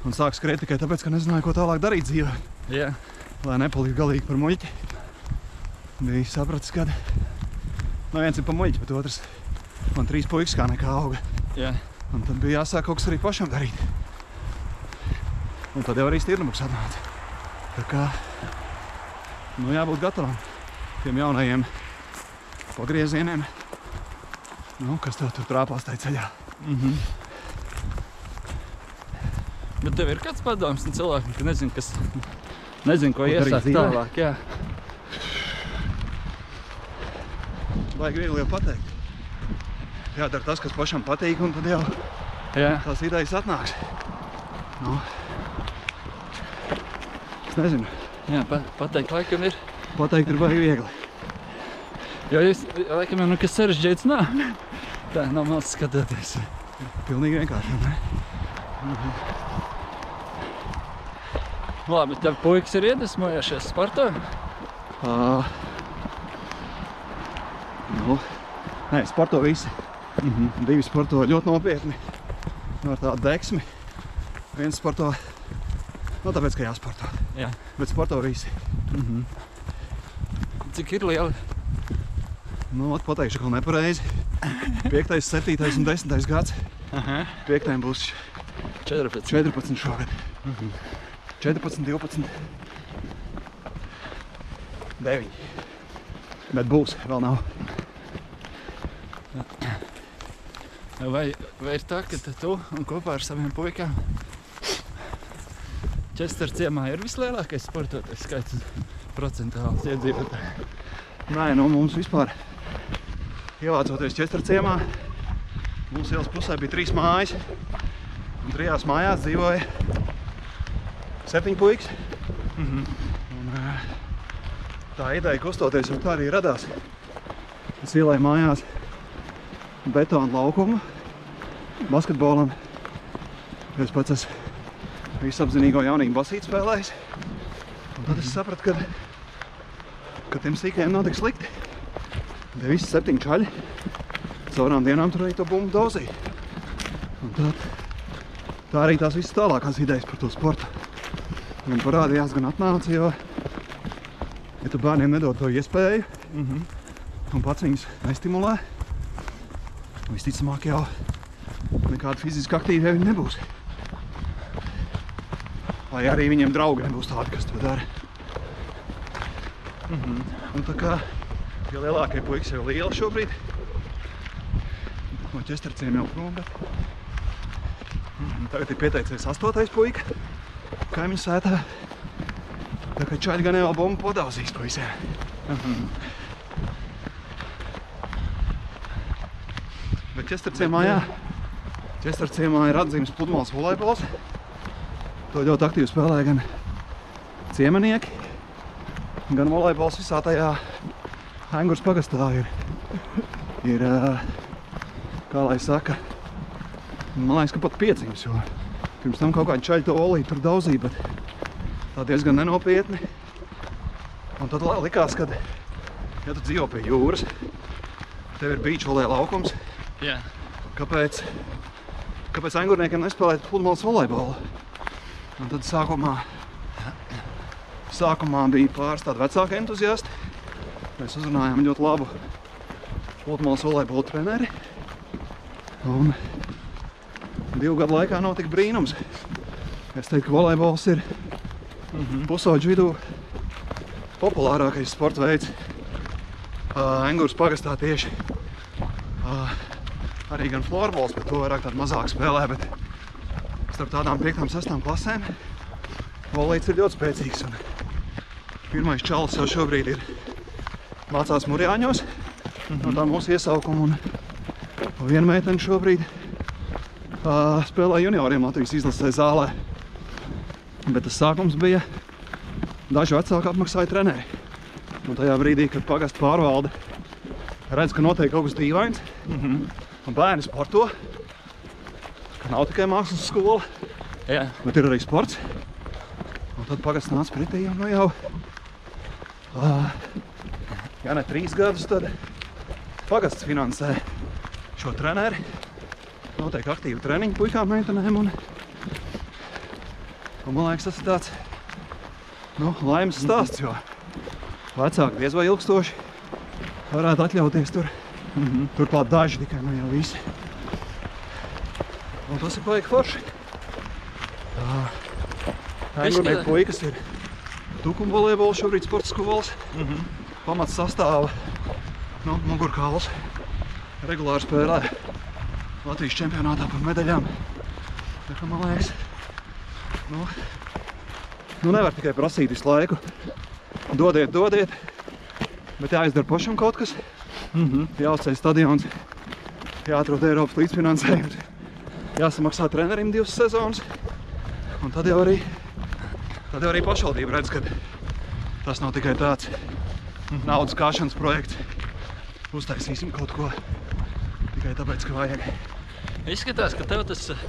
[SPEAKER 2] Un sāk skriet tikai tāpēc, ka nezināja, ko tālāk darīt dzīvē.
[SPEAKER 1] Jā,
[SPEAKER 2] lai nepalikt galīgi par muļķi. Bija sapratis, ka no viens ir pa muļķi, bet otrs man trīs puikas kā nekā auga.
[SPEAKER 1] jā.
[SPEAKER 2] Un tad bija jāsāk kaut kas arī pašam darīt. Un tad jau arī stirnubuks atnāca. Tā kā, nu jābūt gatavam tiem jaunajiem pagriezieniem. Nu, kas tev tur trāpās tajā ceļā?
[SPEAKER 1] Mhm. Bet tev ir kāds padoms un cilvēkiem, ka nezinu, kas nezinu, ko, iesākt tālāk. Jā.
[SPEAKER 2] Vajag viegli jau pateikt. Jādara tas, kas pašam patīk, un tad jau
[SPEAKER 1] Jā.
[SPEAKER 2] tās idejas atnāks. Nu. Es nezinu,
[SPEAKER 1] Jā, pa, pateikt, laikam ir.
[SPEAKER 2] pateikt ir baigi viegli.
[SPEAKER 1] Jo jūs, laikam, jau nekas sarežģīts nav. Tā nav mums skatoties.
[SPEAKER 2] Pilnīgi vienkārši. Ne?
[SPEAKER 1] Labi, tev puikas ir iedvesmojušies sportā.
[SPEAKER 2] Uh, nu, nē, sporto visi.
[SPEAKER 1] Mm -hmm.
[SPEAKER 2] Divi sporto ļoti nopietni. Nu, ar tādu deksmi. Viens sporto, nu tāpēc, ka jāsporto.
[SPEAKER 1] Jā.
[SPEAKER 2] Bet sporto visi.
[SPEAKER 1] Mm -hmm. Cik ir liela?
[SPEAKER 2] Nu, ot, pateikšu, ka nepareizi. 5, 7 un 10 gads.
[SPEAKER 1] Aha.
[SPEAKER 2] 5 būs
[SPEAKER 1] 14.
[SPEAKER 2] 14 šogad. 14, 12, 9. Bet būs, vēl nav.
[SPEAKER 1] Vai, vai ir tā, ka tu un kopā ar saviem puikām Čester ciemā ir vislielākais sportotais skaits procentuāls iedzīvotāji?
[SPEAKER 2] Nē, nu mums vispār ievācoties Čestra ciemā, mūsu ielas pusē bija trīs mājas. Un trijās mājās dzīvoja septiņi puikas.
[SPEAKER 1] Mhm.
[SPEAKER 2] Un, ā, tā ideja kustoties jau tā arī radās. Es ielēju mājās betonu laukumu basketbolam. Es pats esmu visapzinīgo jaunību basīt spēlējis. Un tad es sapratu, ka, ka tiem sīkajiem nav tik slikti. Te visi septiņi čaļi caurām dienām tur arī to bumbu dozīja. Un tad, tā arī tās visas tālākās idejas par to sportu. Gan parādījās, gan atnāca, jo, ja tu bērniem nedod to iespēju, un pats viņus nestimulē, visticamāk jau nekāda fiziski aktīva viņi nebūs. Vai arī viņiem draugi nebūs tādi, kas to dara. Un tā kā ja lielākie puikas jau liela šobrīd, no ķesterciem jau prom, bet tagad ir pieteicies astotais puika kaimiņu sētā. Tā kā čaļi gan jau bumbu podauzīs pa visiem. Bet ķesterciemā, jā, ķesterciemā ir atzīmes pludmales volejbols. To ļoti aktīvi spēlē gan ciemenieki, gan volejbols visā tajā Hengurs pagastā ir, ir, kā lai saka, man liekas, ka pat pieciņas, jo pirms tam kaut kādi čaļi to olīti tur daudzīja, bet tā diezgan nenopietni. Un tad li- likās, ka, ja tu dzīvo pie jūras, tev ir beach volej laukums,
[SPEAKER 1] Jā.
[SPEAKER 2] kāpēc, kāpēc angurniekiem nespēlēt pludmales volejbolu? Un tad sākumā, sākumā bija pāris tādi vecāki entuziasti. Mēs uzrunājām ļoti labu pludmales volejbolu treneri. Un divu gadu laikā notika brīnums. Es teiktu, ka volejbols ir pusauģu vidū populārākais sporta veids. Uh, Engurs pagastā tieši uh, arī gan florbols, bet to vairāk tādu mazāk spēlē, bet starp tādām 5. un 6. klasēm volejs ir ļoti spēcīgs. Un pirmais čalis jau šobrīd ir mācās Murjāņos, no tā mūsu iesaukuma, un, viena meitene šobrīd uh, spēlē junioriem Latvijas izlasē zālē. Bet tas sākums bija daži vecāki apmaksāja treneri. Un tajā brīdī, kad pagastu pārvalde redz, ka notiek kaut kas dīvains, un bērni sporto, ka nav tikai mākslas skola,
[SPEAKER 1] Jā.
[SPEAKER 2] bet ir arī sports. Un tad pagasts nāca pretī un nu jau, uh, ja ne trīs gadus, tad pagasts finansē šo treneri. Notiek aktīvi treniņi puikām, meitenēm un, un man liekas, tas ir tāds nu, laimes stāsts, jo vecāki diez vai ilgstoši varētu atļauties tur. Turklāt daži tikai, nu jau visi. Un tas ir paigi forši. Engurnieku puikas ir tukuma volejbola šobrīd sporta skolas. Pamats sastāva nu, mugurkauls. Regulāri spēlē Latvijas čempionātā par medaļām. Tā kā man liekas, nu, nu nevar tikai prasīt visu laiku. Dodiet, dodiet, bet jāizdara pašam kaut kas. Jāuzceļ stadions, jāatrod Eiropas līdzfinansējums, jāsamaksā trenerim divas sezonas. Un tad jau arī, tad jau arī pašvaldība redz, ka tas nav tikai tāds naudas kāšanas projekts. Uztaisīsim kaut ko tikai tāpēc, ka vajag.
[SPEAKER 1] Izskatās, ka tev tas eh,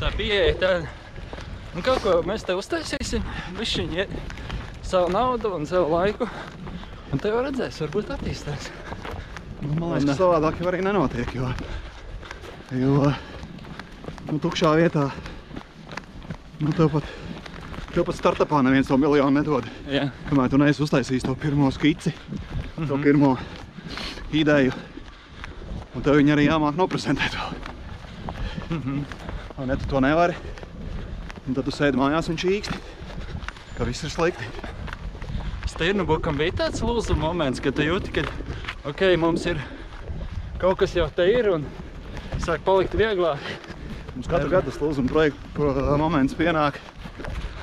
[SPEAKER 1] tā pieeja tā. Un kaut ko mēs te uztaisīsim, višķiņi savu naudu un savu laiku. Un tev redzēs, varbūt attīstās.
[SPEAKER 2] Nu, man liekas,
[SPEAKER 1] Un,
[SPEAKER 2] ka savādāk jau arī nenotiek, jo, jo nu, tukšā vietā nu, tev pat, tev pat startupā neviens to miljonu nedod.
[SPEAKER 1] Jā.
[SPEAKER 2] Kamēr tu neesi uztaisījis to pirmo skici, to pirmo ideju, un tev viņi arī jāmāk noprezentēt vēl. <laughs> Un ja tu to nevari, un tad tu sēdi mājās un čīksti, ka viss ir slikti.
[SPEAKER 1] Stirnubukam bija tāds lūzuma moments, kad tu jūti, ka ok, mums ir kaut kas jau te ir un sāk palikt vieglāk.
[SPEAKER 2] Mums katru gadu tas lūzuma projekta pro- moments pienāk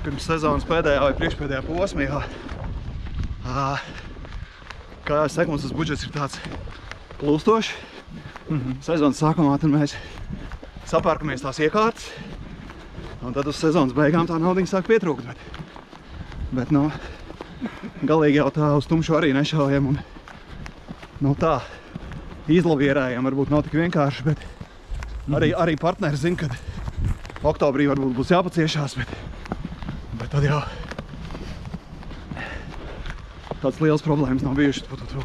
[SPEAKER 2] pirms sezonas pēdējā vai priekšpēdējā posmā. jo, ā, Kā jau es saku, mums tas budžets ir tāds plūstošs. Sezonas sākumā tad mēs sapērkamies tās iekārtas, un tad uz sezonas beigām tā naudiņa sāk pietrūkt. Bet, bet nu, galīgi jau tā uz tumšu arī nešaujam. Un, nu, tā izlavierējam varbūt nav tik vienkārši, bet arī, arī partneri zina, ka oktobrī varbūt būs jāpaciešās, bet, bet tad jau tāds liels problēmas nav bijušas. Tu, tu, tu.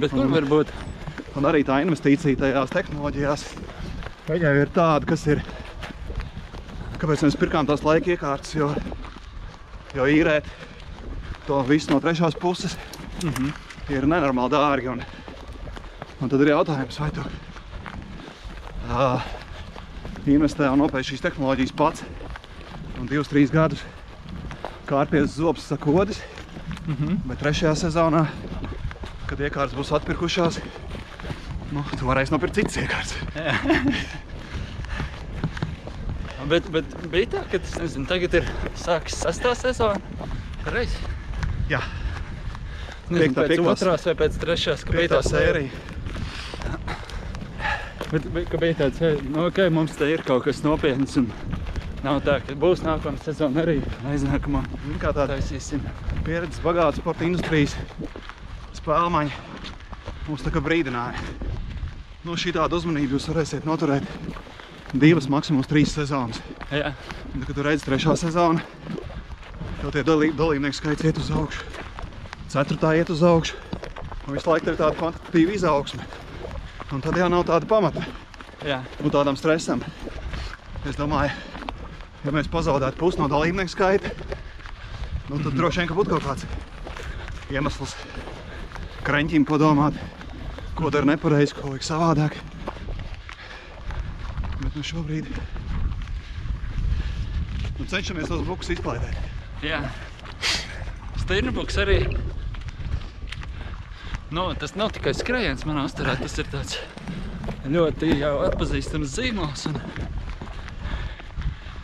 [SPEAKER 1] Bet kur var būt?
[SPEAKER 2] Un arī tā investīcija tajās tehnoloģijās jau ir tāda, kas ir. Kāpēc mēs pirkām tās laika iekārtas? Jo, jo īrēt to visu no trešās puses ir nenormāli dārgi. Un, un tad ir jautājums, vai tu uh, investē un nopērci šīs tehnoloģijas pats un divus, trīs gadus kārpies zobs sakodis. Bet trešajā sezonā, kad iekārtas būs atpirkušās, nu, tu varēsi nopirkt citas iekārtas.
[SPEAKER 1] Bet, bet bija tā, ka tas, nezinu, tagad ir sākas sastā sezona. Reiz.
[SPEAKER 2] Jā,
[SPEAKER 1] Nezinu,
[SPEAKER 2] Piektā,
[SPEAKER 1] pēc
[SPEAKER 2] piektās.
[SPEAKER 1] otrās vai pēc trešās, ka bija
[SPEAKER 2] piektā
[SPEAKER 1] tā sērija. Bet, bet ka bija tāds, nu, ok, mums te ir kaut kas nopietns un nav tā, ka būs nākamā sezona arī aiznākamā.
[SPEAKER 2] Zini, Kā tāda
[SPEAKER 1] Taisīsim.
[SPEAKER 2] pieredzes bagāta sporta industrijas spēlmaņa mums tā kā brīdināja. Nu, šī tāda uzmanība jūs varēsiet noturēt divas, maksimums trīs sezonas.
[SPEAKER 1] Jā,
[SPEAKER 2] Un, kad tu redzi trešā sezona, jau tie dalī, dalībnieku skaits iet uz augšu. Ceturtā iet uz augšu. Un visu laiku ir tāda kvantitatīva izaugsme. Un tad jau nav tāda pamata
[SPEAKER 1] jā.
[SPEAKER 2] nu, tādam stresam. Es domāju, ja mēs pazaudētu pusi no dalībnieku skaita, nu, tad droši vien ka būtu kaut kāds iemesls kraņķim padomāt, ko dara nepareizi, ko vajag savādāk. Bet nu šobrīd nu, cenšamies tos bukus izklaidēt.
[SPEAKER 1] jā. Stirnbuks arī. Nu, tas nav tikai skrējiens manā uzturā, tas ir tāds ļoti jau atpazīstams zīmols. Un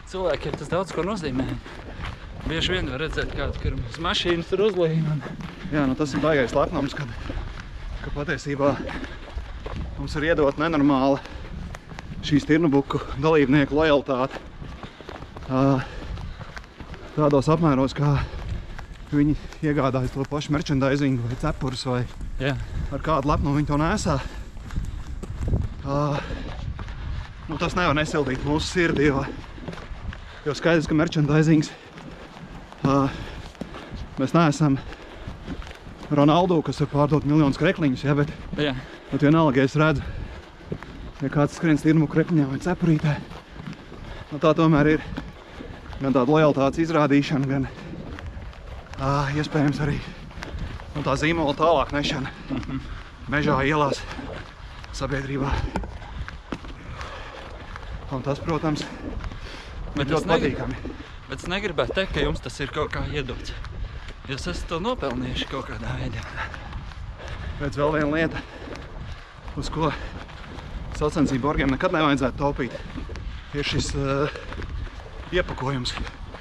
[SPEAKER 1] cilvēkiem tas daudz ko nozīmē. Bieži vien var redzēt kādu, kur uz mašīnas tur uzlīja. Un...
[SPEAKER 2] Jā, nu tas ir baigais lepnums, kad, ka patiesībā mums ir iedot nenormāla šīs tirnubuku dalībnieku lojalitāte. Ā, Tādos apmēros, kā viņi iegādājas to pašu merchandising vai cepurus vai
[SPEAKER 1] Jā,
[SPEAKER 2] ar kādu lepnumu viņi to nesā. Nu, tas nevar nesildīt mūsu sirdi, jo, jo skaidrs, ka merchandisings mēs neesam Ronaldo, kas var pārdot miljonus krekliņus, ja, bet,
[SPEAKER 1] jā.
[SPEAKER 2] bet vienalga, ja es redzu, ja kāds skrien stirmu krekliņā vai cepurītē, nu, tā tomēr ir gan tāda lojalitātes izrādīšana, gan ā, iespējams arī nu, tā zīmola tālāk nešana mežā, ielās, sabiedrībā. Un tas, protams, ir
[SPEAKER 1] Bet es,
[SPEAKER 2] ļoti
[SPEAKER 1] negri...
[SPEAKER 2] patīkami.
[SPEAKER 1] Bet es negribētu teikt, ka jums tas ir kaut kā iedots. Jūs esat to nopelnījuši kaut kādā veidā.
[SPEAKER 2] Bet vēl viena lieta, uz ko sacensību borgiem nekad nevajadzētu taupīt, ir šis uh, iepakojums,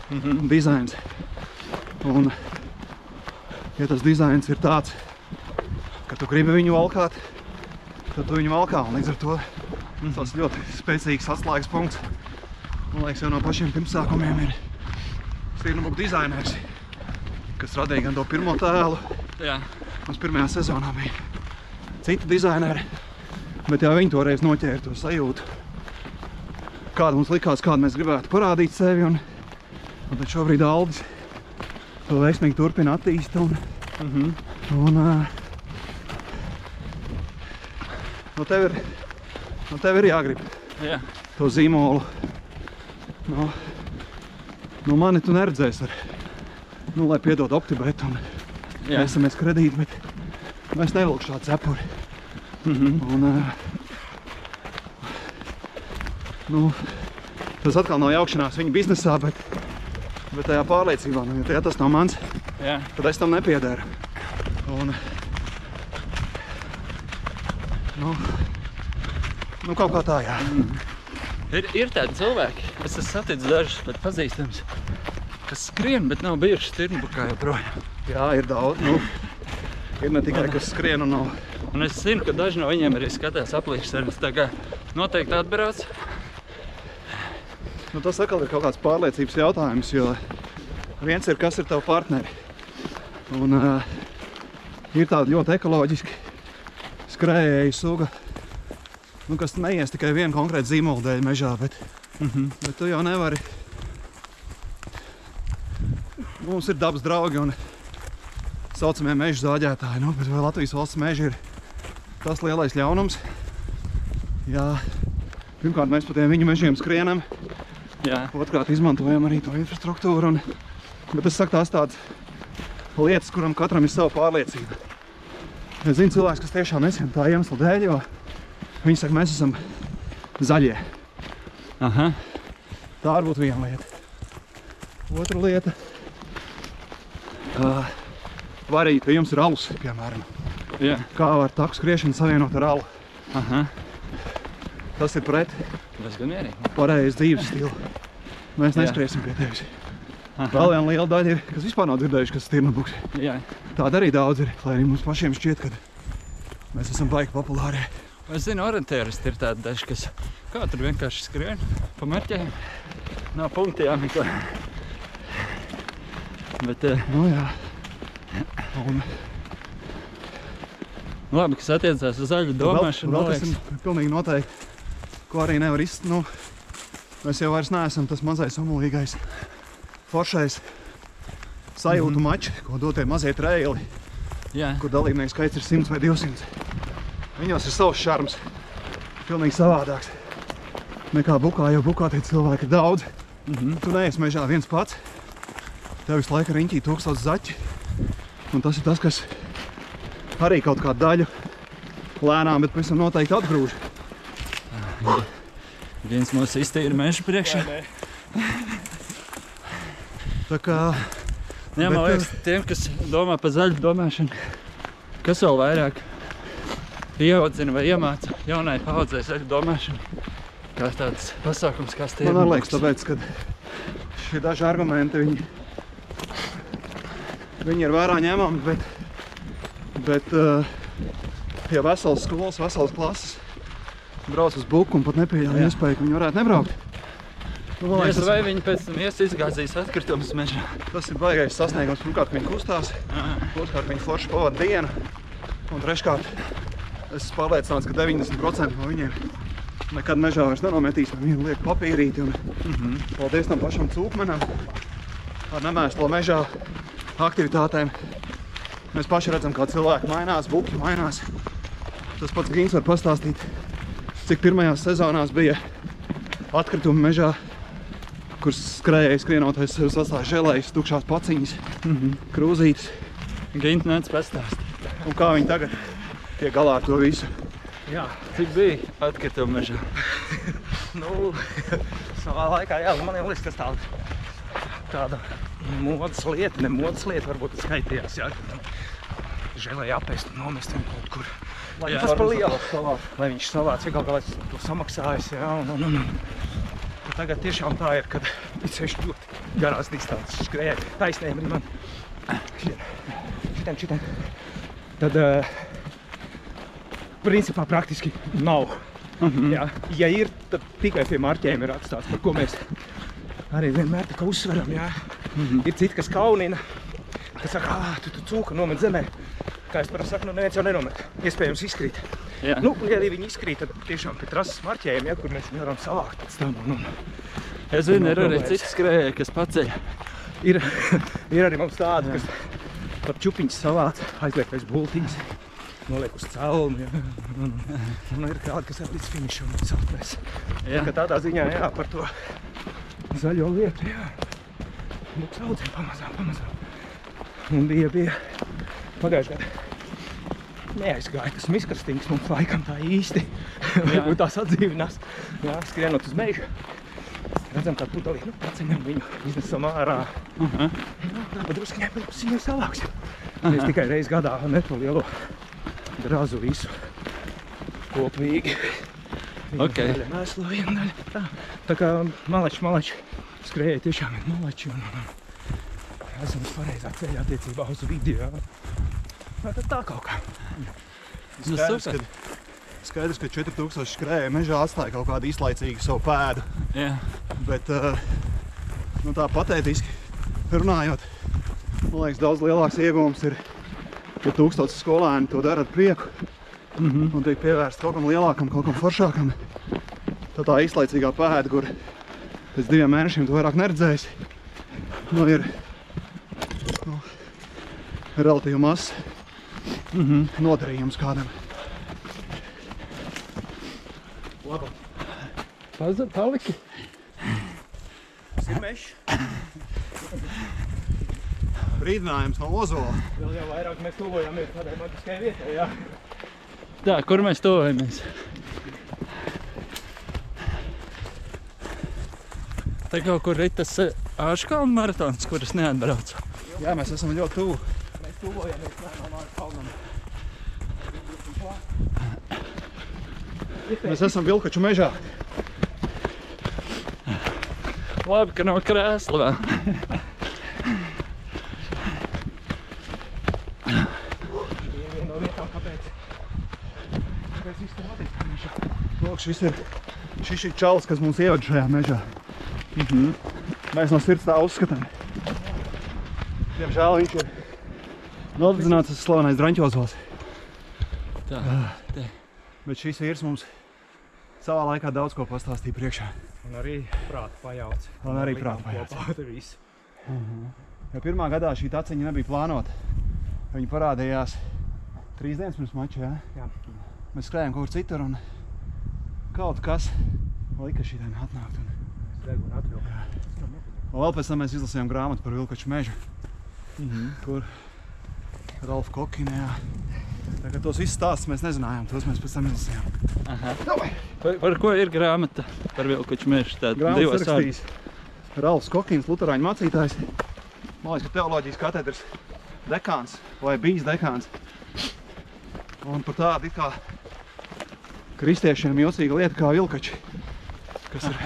[SPEAKER 2] mm -hmm. dizains. Un, ja tas dizains ir tāds, ka tu gribi viņu valkāt, tad tu viņu valkā. Un līdz ar to tas ļoti spēcīgs atslēgas punkts. Man liekas, jau no pašiem pirmsākumiem ir Stirnubuku dizainers, kas radīja gan to pirmo tēlu,
[SPEAKER 1] Jā,
[SPEAKER 2] Mums pirmajā sezonā bija citi dizaineri, bet jau viņi toreiz noķēra to sajūtu, kāda mums likās, kādu mēs gribētu parādīt sevi. Un, un tad šobrīd Aldis to veiksmīgi turpina attīstīt. Un,
[SPEAKER 1] mm -hmm.
[SPEAKER 2] un, ā, nu tev ir, nu tev ir jāgrib
[SPEAKER 1] jā.
[SPEAKER 2] to zīmolu. Nu, nu mani tu neredzēsi ar, nu, lai piedod optibēt un. SMS kredīti, bet es nevilku šādu cepuri.
[SPEAKER 1] Mm -hmm.
[SPEAKER 2] Un, ā, nu, tas atkal nav jaukšanās viņa biznesā, bet, bet tajā pārliecībā, nu, ja tas nav mans,
[SPEAKER 1] jā.
[SPEAKER 2] tad es tam nepiederu. Un, nu, nu, kaut kā tā, jā.
[SPEAKER 1] Ir, ir tādi cilvēki, es esmu saticis dažus pat pazīstams, kas skrien, bet nav bijuši stirnbukā joprojām.
[SPEAKER 2] Jā, ir daudz. Nu, ir ne tikai, kas skrien un nav.
[SPEAKER 1] Un es zinu, ka daži no viņiem arī skatās aplīšas sarunas, tā kā noteikti atbrauc.
[SPEAKER 2] Nu, tas atkal ir kaut kāds pārliecības jautājums, jo viens ir, kas ir tavu partneri. Un uh, ir tāda ļoti ekoloģiski skrējēja suga, nu, kas neies tikai vienu konkrētu zīmolu dēļ mežā, bet,
[SPEAKER 1] Mm -hmm.
[SPEAKER 2] bet tu jau nevari. Mums ir dabas draugi un saucamie meža zāģētāji, nu, bet vai Latvijas valsts meži ir tas lielais ļaunums. Jā, pirmkārt mēs pa tiem viņu mežiem skrienam,
[SPEAKER 1] Jā.
[SPEAKER 2] otrkārt izmantojam arī to infrastruktūru. Un, bet es saku tās tādas lietas, kuram katram ir sava pārliecība. Es zinu cilvēks, kas tiešām nesiem tā iemesla dēļ, jo viņi saka, mēs esam zaļie.
[SPEAKER 1] Aha.
[SPEAKER 2] Tā var būt viena lieta. Otra lieta. Uh, var arī, ka jums ir alus, piemēram.
[SPEAKER 1] Jā.
[SPEAKER 2] Kā var taku skriešanu savienot ar alu?
[SPEAKER 1] Aha.
[SPEAKER 2] Tas ir pret
[SPEAKER 1] Tas gan mierīgi.
[SPEAKER 2] pareizu dzīves stilu. Mēs neskriesim pie tevis.
[SPEAKER 1] Aha.
[SPEAKER 2] Vēl viena liela daļa ir, kas vispār nav dzirdējuši, kas ir tirnabuks.
[SPEAKER 1] Jā.
[SPEAKER 2] Tāda arī daudz ir, lai arī mums pašiem šķiet, ka mēs esam baigi populāri.
[SPEAKER 1] Es zinu, orientēristi ir tādi daži, kas kā tur vienkārši skrien pa mērķiem. Nav punkti jāmeklē. Bet, eh,
[SPEAKER 2] Nu jā. Un
[SPEAKER 1] labi, kas attiecās uz zaļu domāšanu,
[SPEAKER 2] vēl, vēl kas ir pilnīgi noteikti, ko arī nevar izst, nu, mēs jau vairs neesam tas mazais omulīgais foršais sajūtu mači, ko dod tie mazie treili,
[SPEAKER 1] jā,
[SPEAKER 2] kur dalībnieku skaits ir 100 vai 200. Viņos ir savs šarms, pilnīgi savādāks. Nekā bukā, jo bukā tie cilvēki ir daudz.
[SPEAKER 1] Mhm.
[SPEAKER 2] Tu neesi mežā viens pats. Tev visu laiku riņķī tūkstoši zaķi. Un tas ir tas, kas arī kaut kādu daļu lēnām, bet pēc tam noteikti atgrūž.
[SPEAKER 1] viens mūsu iztīra meža priekšā.
[SPEAKER 2] Tā kā
[SPEAKER 1] Jā, man liekas, tiem, kas domā par zaļu domāšanu, kas vēl vairāk ieaudzina vai iemāca jaunai paudzei zaļu domāšanu, kā tāds pasākums, kā stiebi.
[SPEAKER 2] man arī liekas, tāpēc, ka šie daži argumenti, viņi, viņi ir vērā ņemami, bet, bet uh, ja veselas skolas, veselas klases brauc uz buku un pat nepieļauj iespēju, ka viņi varētu nebraukt. Nu, man liekas,
[SPEAKER 1] vai viņi pēc tam ies izgāzīs atkritumus mežā.
[SPEAKER 2] tas ir baigais sasniegums. Pirmkārt, viņi kustās, otrkārt, viņi forši pavada dienu, un treškārt, es esmu pārliecināts, ka 90% no viņiem nekad mežā vairs nenometīs, viņi liek papīrīti. Un,
[SPEAKER 1] Mhm.
[SPEAKER 2] Paldies tam pašam cūkmenam ar nemēslo mežā aktivitātēm. Mēs paši redzam, kā cilvēki mainās, buki mainās. Tas pats Gīns var pastāstīt, cik pirmajās sezonās bija atkritumi mežā, kur skrējēji skrienotais sev sastāja želējas, tukšās paciņas, krūzītes.
[SPEAKER 1] Gint nāc pastāst.
[SPEAKER 2] Un kā viņi tagad tiek galā ar to visu.
[SPEAKER 3] Jā,
[SPEAKER 1] Cik bija atkritumu mežā? <laughs>
[SPEAKER 3] nu, savā laikā, jā, man jau liekas, tas tāds, tāda modas lieta, ne modas lieta, varbūt skaitījās, jā, ka tam žēlēja apēst un nomest viņu kaut kur. Lai
[SPEAKER 1] Jā.
[SPEAKER 3] tas par lielu, lai viņš savāc, ja kaut kā lai to samaksājas, jā, un, un, un, un. Tagad tiešām tā ir, kad seši ļoti garās distances skrēja, taisnēm arī man. Šitam, šitam. Tad, uh, principā praktiski nav.
[SPEAKER 1] Mhm.
[SPEAKER 3] Jā, ja ir, tad tikai pie marķiem ir atstāts, par ko mēs arī vienmēr tā kā uzsveram. Jā.
[SPEAKER 1] Mhm.
[SPEAKER 3] Ir citi, kas kaunina, kas saka, ah, tu, tu cūka nomet zemē. Kā es parasti saku, nu neviens jau nenomet. Iespējams izkrīt.
[SPEAKER 1] Jā.
[SPEAKER 3] Nu, ja arī viņi izkrīt, tad tiešām pie trases marķējiem, ja, kur mēs viņu varam savākt pēc tam. Un, un.
[SPEAKER 1] Es zinu, ir arī citi skrējēji, kas paceļ.
[SPEAKER 3] Ir, <laughs> ir arī mums tādi, kas pat čupiņas savāc, aizliek aiz bultiņas, noliek uz celmu. Ja. Un, un, ir kādi, kas ir līdz finišam celtnēs.
[SPEAKER 1] Jā.
[SPEAKER 3] Tādā ziņā, jā, par to zaļo lietu, jā. Būs audzē pamazām, pamazām. Un bija, bija pagājušajā gadā. Neaizgāja tas miskastings mums laikam tā īsti. <laughs> Varbūt tās atdzīvinās. Jā, skrienot uz mežu. Redzam, kā pudelī, nu, paceņam viņu, iznesam ārā.
[SPEAKER 1] Aha.
[SPEAKER 3] Tā, bet drusku pēc viņu savāksim. Mēs tikai reiz gadā ne to lielo drazu visu kopīgi. Viena
[SPEAKER 1] Ok.
[SPEAKER 3] Daļa mēslo, viena daļa. Tā, tā kā malači, malači skrēja tiešām ir malači un, un, un esam uz pareizā ceļā attiecībā uz video. Tā, tā, tā kaut kā.
[SPEAKER 1] Nu,
[SPEAKER 2] Skaidrs, ka, skaidrs, ka 4000 skrēja mežā atstāja kaut kādu izlaicīgu savu pēdu.
[SPEAKER 1] Jā.
[SPEAKER 2] Bet uh, nu, tā patētiski runājot, man liekas, daudz lielāks iegūms ir, ja tūkstotis skolēni to dara ar prieku
[SPEAKER 1] mm -hmm.
[SPEAKER 2] un tiek pievērsts kaut kam lielākam, kaut kam foršākam. Tā tā īslaicīgā pēda, kur pēc diviem mēnešiem tu vairāk neredzēsi, nu ir nu, relatīvi mazs
[SPEAKER 1] mm -hmm.
[SPEAKER 2] nodarījums kādam.
[SPEAKER 3] Labi. Pazda, paliki?
[SPEAKER 2] Tas ir mešs. Brīdinājums no Ozola.
[SPEAKER 3] Vēl jau vairāk mēs tuvojamies tādai maģiskai vietai, jā.
[SPEAKER 1] Tā, kur mēs tuvojamies? Tā kaut kur ir tas Āškalna maratons, kuras neatbraucu.
[SPEAKER 2] Jā, mēs esam ļoti tuvu.
[SPEAKER 3] Mēs tuvojamies lēnām ar kalnam.
[SPEAKER 2] Mēs esam Vilkaču mežā.
[SPEAKER 1] Labi, ka nav krēsla vēl.
[SPEAKER 3] Viena no lietām, kāpēc. Kāpēc viss tur notiek? mežā.
[SPEAKER 2] Lūk, šis ir, šis ir čalis, kas mums ievada šajā mežā. Mhm. Mēs no sirds tā uzskatām. Diemžēl viņš ir nodedzināts tas slavenais draņķozols.
[SPEAKER 1] Tā, te.
[SPEAKER 2] Bet šis vīrs mums savā laikā daudz ko pastāstīja priekšā.
[SPEAKER 3] Un arī prāta pajauts.
[SPEAKER 2] Un arī
[SPEAKER 3] Likām
[SPEAKER 2] prāta pajauts.
[SPEAKER 3] Kopā visu.
[SPEAKER 2] Jo pirmā gadā šī taciņa nebija plānota. Viņa parādījās trīs dienas pirms mača. Jā?
[SPEAKER 3] Jā.
[SPEAKER 2] Mēs skrējām kaut kur citur un kaut kas lika diena atnākt. Un,
[SPEAKER 3] un
[SPEAKER 2] vēl pēc tam mēs izlasījām grāmatu par Vilkaču mežu,
[SPEAKER 1] Mhm.
[SPEAKER 2] kur Ralf Kokina. Jā. Tā kā tos visus stāstus mēs nezinājām, tos mēs pēc tam izlasījām.
[SPEAKER 1] Aha. Par, par ko ir grāmata par Vilkuču mežu? Tā
[SPEAKER 2] Grāmatas
[SPEAKER 1] divas vārdi.
[SPEAKER 2] rakstījis Ralfs Kokins, Lutāņu mācītājs. Man liekas, ka teoloģijas katedras dekāns vai bijis dekāns. Un par tādu it kā kristiešiem jocīga lieta kā vilkači, kas ir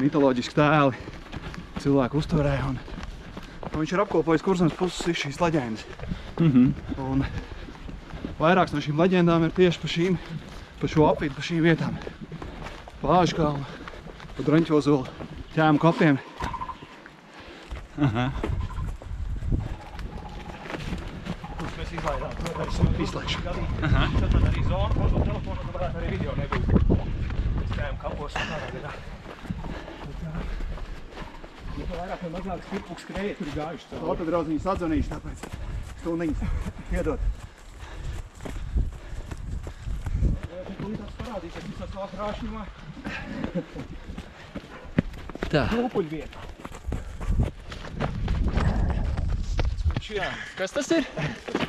[SPEAKER 2] mitoloģiski tēli cilvēku uztverē. Un, un viņš ir apkopojis kursams puses šīs leģendas.
[SPEAKER 1] Mhm.
[SPEAKER 2] Un vairākas no šīm leģendām ir tieši pa šīm, pa šo apvidu, pa šīm vietām. Pāžkalnu, pa Draņķozolu, ķēmu kapiem.
[SPEAKER 1] Aha.
[SPEAKER 3] Kurus mēs izlaidām. Protams,
[SPEAKER 2] Izlaišana.
[SPEAKER 3] Aha. Tad man arī zona, mazliet telefonu, tad varētu arī video nebūt. Mēs gājām kapos un tādā veidā. Bet, jā. Nu, tā vairāk vai mazāk stipuk skrēja, tur ir gājuši cauri.
[SPEAKER 2] To tad draudziņas atzvanīšu, tāpēc stundiņas. Piedod.
[SPEAKER 3] Tūlīt parādīsies visās vēl krāšņumā.
[SPEAKER 1] Tā.
[SPEAKER 3] Lūpuļu vieta. Viņš jā.
[SPEAKER 1] Kas tas ir?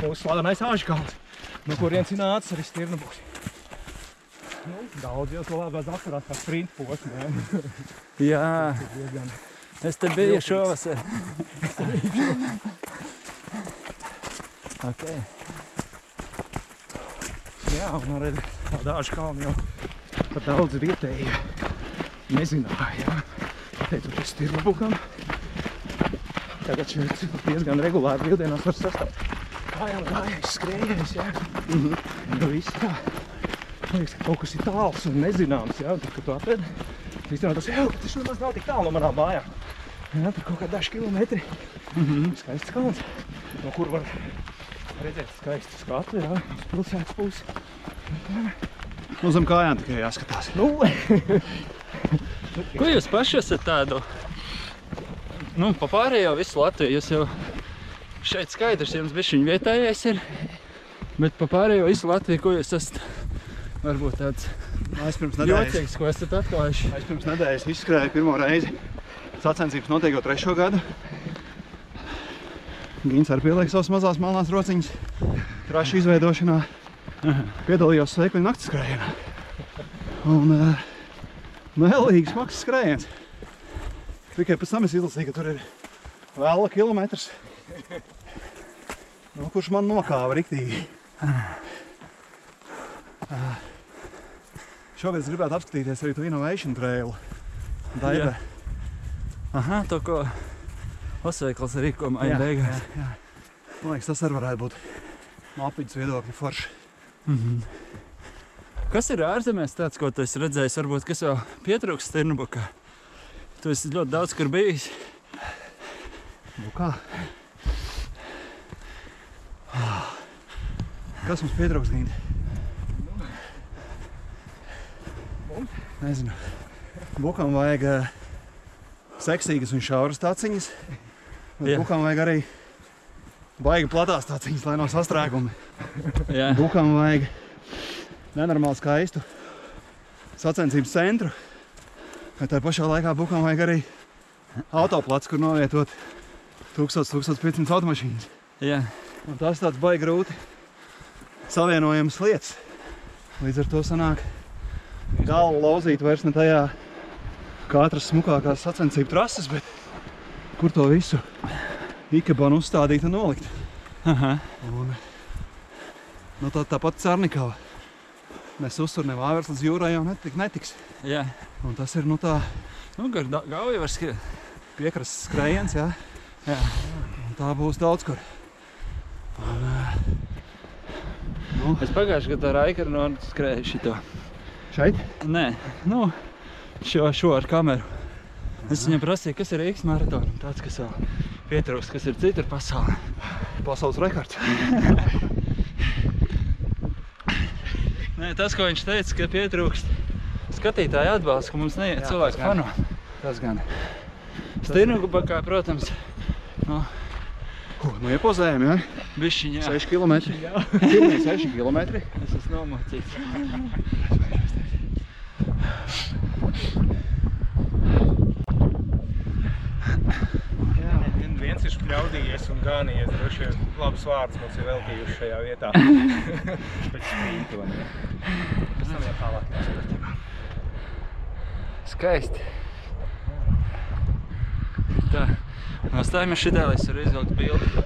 [SPEAKER 3] Mūsu slavenais āžkalns, no kurienes ir nācis arī stirnabuks. Nu, daudz jau to labāk atcerās kā sprint posmu. jā. <laughs>
[SPEAKER 1] Es te biju šovasar. <laughs> okay.
[SPEAKER 3] Jā, un arī daži kalni jau par daudz vietēji nezināja. Pateicoties stirnabukam. Tagad šeit diezgan regulāri brīvdienās var sastapt. Kājām gājējs, skrējējs, jā. Mhm. Nu viss tā. Man liekas, ka kaut kas ir tāls un nezināms, jā. Tad, kad tu atradi, īstenībā tas jau, ka tas nemaz nav tik tālu no manām mājām. Jā, tur kaut kā daži kilometri. Mhm. Skaists kalns, no kur var redzēt skaistu skatu, jā, uz pilsētas pusi.
[SPEAKER 2] Nu, zem kājām tikai jāskatās.
[SPEAKER 3] Nu,
[SPEAKER 1] Ko jūs paši esat tādu? Nu, pa pārējo visu Latviju jūs jau šeit skaidrs, jums bišķiņ vietējais ir. Bet pa pārējo visu Latviju, ko jūs esat? Varbūt tāds
[SPEAKER 2] Es pirms nedēļas,
[SPEAKER 1] jocīgs, ko esat atklājuši.
[SPEAKER 2] es pirms nedēļas izskrēju pirmo reizi. Sacensības notiek jau trešo gadu. Gins arī pieliek savas mazās melnās rociņas trašu izveidošanā. Piedalījos sveikli naktas skrējienā. Un uh, mēlīgs smags skrējiens. Tikai pēc tam es izlasīju, ka tur ir vēla kilometrs. No, kurš man nokāva riktīgi. Es gribētu apskatīties arī to Innovation Trail.
[SPEAKER 1] Jā. Aha, to ko Osveikls rīko māja
[SPEAKER 2] Jā,
[SPEAKER 1] beigās.
[SPEAKER 2] jā, jā. Man liekas, tas arī varētu būt no apvidus viedokļa forši.
[SPEAKER 1] Kas ir ārzemēs tāds, ko tu esi redzējis? Varbūt kas vēl pietrūkst Stirnbukā? Tu esi ļoti daudz kur bijis.
[SPEAKER 2] Nu kā? Kas mums pietrūks, Gīna? Nezinu. Bukam vajag uh, seksīgas un šauras taciņas. Bet bukam vajag arī baigi platās taciņas, lai nav sastrēgumi.
[SPEAKER 1] Jā.
[SPEAKER 2] Bukam vajag nenormāli skaistu sacensības centru Bet tā pašā laikā bukām vajag arī autoplats, kur novietot 1000-1500 automašīnas.
[SPEAKER 1] Jā,
[SPEAKER 2] Un tas tāds baigi grūti savienojams lietas. Līdz ar to sanāk galvu lauzīt vairs ne tajā katras smukākās sacensību trases, bet kur to visu ikebanu uzstādīt un nolikt.
[SPEAKER 1] aha,
[SPEAKER 2] Un, nu, tā, tāpat Cārnikava. Mēs uztur ne vāvers līdz jūrai jau netik, netiks.
[SPEAKER 1] jā.
[SPEAKER 2] Un tas ir nu, tā
[SPEAKER 1] Nu, gar gauja var skriet.
[SPEAKER 2] piekrastes skrējiens, jā.
[SPEAKER 1] Jā.
[SPEAKER 2] Un tā būs daudz kur. Un, nu,
[SPEAKER 1] Es pagājušajā gadā ar Aikaru no skrēju šito.
[SPEAKER 2] šeit?
[SPEAKER 1] Nē, nu, šo, šo ar kameru. Es viņam prasīju, kas ir Rīgas maratona. Tāds, kas vēl pietrūkst, kas ir citur pasaulē.
[SPEAKER 2] Pasaules rekords. <laughs>
[SPEAKER 1] Nē, tas, ko viņš teica, ka pietrūkst skatītāju atbalsts, ka mums neiet cilvēku
[SPEAKER 2] tas gan.
[SPEAKER 1] fano.
[SPEAKER 2] Tas gan.
[SPEAKER 1] Stirnugubakā, protams, nu,
[SPEAKER 2] Ko, nu iepozējam, jā?
[SPEAKER 1] bišķiņ, jā.
[SPEAKER 2] 6 km. Pirmie 6 km.
[SPEAKER 1] Es esmu nomocīts.
[SPEAKER 3] Jā, vien- viens ir špļaudījies un gānījies. Droši vien labs vārds mums ir veltījuši šajā vietā. <laughs> Pēc spītoni. Pēc tam jau tālāk neskatīsim.
[SPEAKER 1] Skaisti. Tā, nostājamies šitā, lai es varu izvilkt bildi.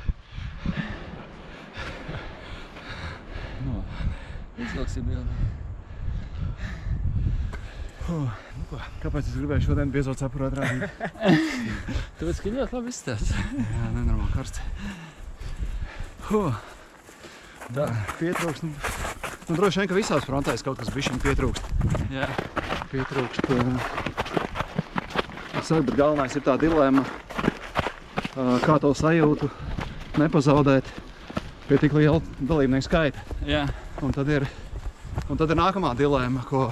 [SPEAKER 1] Nu, izvilksim bildi.
[SPEAKER 2] Kāpēc es gribēju šodien biezo cepuru atrādīt? <laughs>
[SPEAKER 1] Tāpēc, ka ļoti labi izstāsts.
[SPEAKER 2] jā, nenormāli karsts.
[SPEAKER 1] Huh.
[SPEAKER 2] Tā, pietrūkst. Nu, nu, droši vien, ka visās frontēs kaut kas bišķiņ pietrūkst.
[SPEAKER 1] Jā,
[SPEAKER 2] Pietrūkst. ā, Es saku, bet galvenais ir tā dilemma, ā, kā to sajūtu nepazaudēt pie tik liela dalībnieku skaita.
[SPEAKER 1] jā,
[SPEAKER 2] Un tad ir, un tad ir nākamā dilemma, ko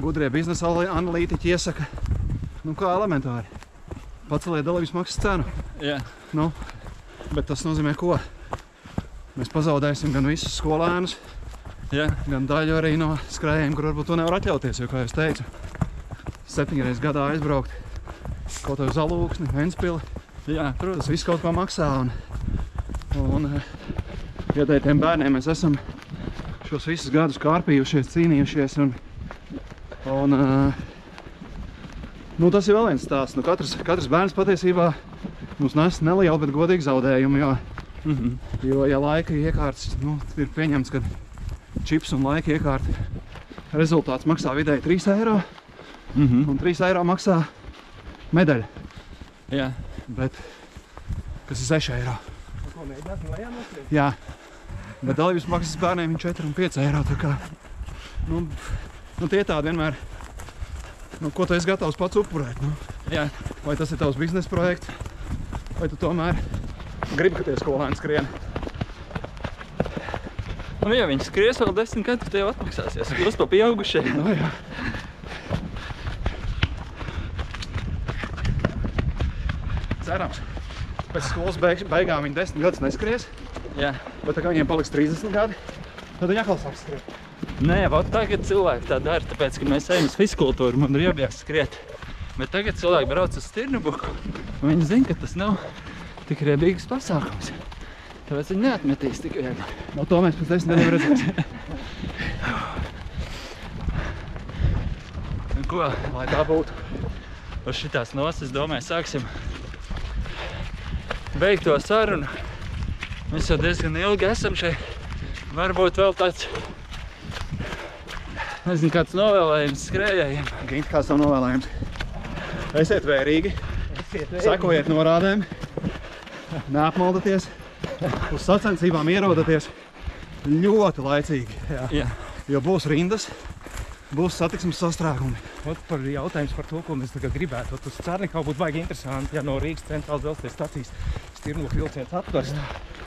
[SPEAKER 2] gudrie biznesa analītiķi iesaka. Nu, kā elementāri. Paceliet dalības maksas cenu.
[SPEAKER 1] jā.
[SPEAKER 2] Nu, bet tas nozīmē, ko? Mēs pazaudēsim gan visus skolēnus,
[SPEAKER 1] jā.
[SPEAKER 2] gan daļu arī no skrējiem, kur varbūt to nevar atļauties. Jo, kā jau teicu, septiņreiz gadā aizbraukt kaut vai uz Alūksni, Ventspili.
[SPEAKER 1] Jā, protams.
[SPEAKER 2] viss kaut ko maksā. Un, un eh, dēļ tiem bērniem mēs esam šos visus gadus kārpījušies, cīnījušies. Un, un, eh, nu, tas ir vēl viens stāsts. Nu, katrs, katrs bērns patiesībā mums nes nelielu, bet godīgu zaudējumu. Jo,
[SPEAKER 1] Mhm.
[SPEAKER 2] jo ja laika iekārts nu, ir pieņemts, ka čips un laika iekārta rezultāts maksā vidēji 3 eiro,
[SPEAKER 1] Mhm.
[SPEAKER 2] un 3 eiro maksā medaļa.
[SPEAKER 1] Jā,
[SPEAKER 2] Bet, kas ir 6 eiro?
[SPEAKER 3] Ko mēģināsim lejā noskriet?
[SPEAKER 2] Jā, bet dalības maksas bērniem ir 4 un 5 eiro. tā Kā, nu, nu, tie tādi vienmēr, nu, ko tu esi gatavs pats upurēt. Nu?
[SPEAKER 1] jā.
[SPEAKER 2] Vai tas ir tavs biznesa projekts, vai tu tomēr gribi, ka tie skolēni skrien.
[SPEAKER 1] Nu, ja viņi skries vēl desmit gadus, tev atmaksāsies. Kļūst pa pieaugušajiem.
[SPEAKER 2] Nu, jā. Pēc skolas beig beigām viņi 10 gadus neskries,
[SPEAKER 1] Jā.
[SPEAKER 2] bet tā kā viņiem paliks 30 gadi, tad viņi atkal sāks skriet.
[SPEAKER 1] Nē, vot tagad cilvēki tā dara, tāpēc, ka mēs ejam uz fizkultūru, man ir jābjāk skriet. Bet tagad cilvēki brauc uz Stirnubuku, un viņi zina, ka tas nav tik riebīgs pasākums. Tāpēc viņi neatmetīs tik viegli.
[SPEAKER 2] No to mēs pēc 10 gadiem redzēsim. <laughs>
[SPEAKER 1] Ko?
[SPEAKER 2] Lai tā būtu.
[SPEAKER 1] Uz šitās nosas, domāju, sāksim beigt to sarunu. Mēs jau diezgan ilgi esam šeit. Varbūt vēl tāds, nezinu, kāds novēlējums skrējējiem.
[SPEAKER 2] Gint, kāds tev novēlējums? Esiet vērīgi, sekojiet norādēm, neapmaldaties, uz sacensībām ierodaties ļoti laicīgi. Jā.
[SPEAKER 1] Jā.
[SPEAKER 2] Jo būs rindas, būs satiksmes sastrēgumi.
[SPEAKER 3] Ot par jautājums par to, ko mēs tagad gribētu. Ot uz Cārnikau būtu baigi interesanti, ja no Rīgas centrālas dzelzceļa stacijas Stirnūku vilciens atvērst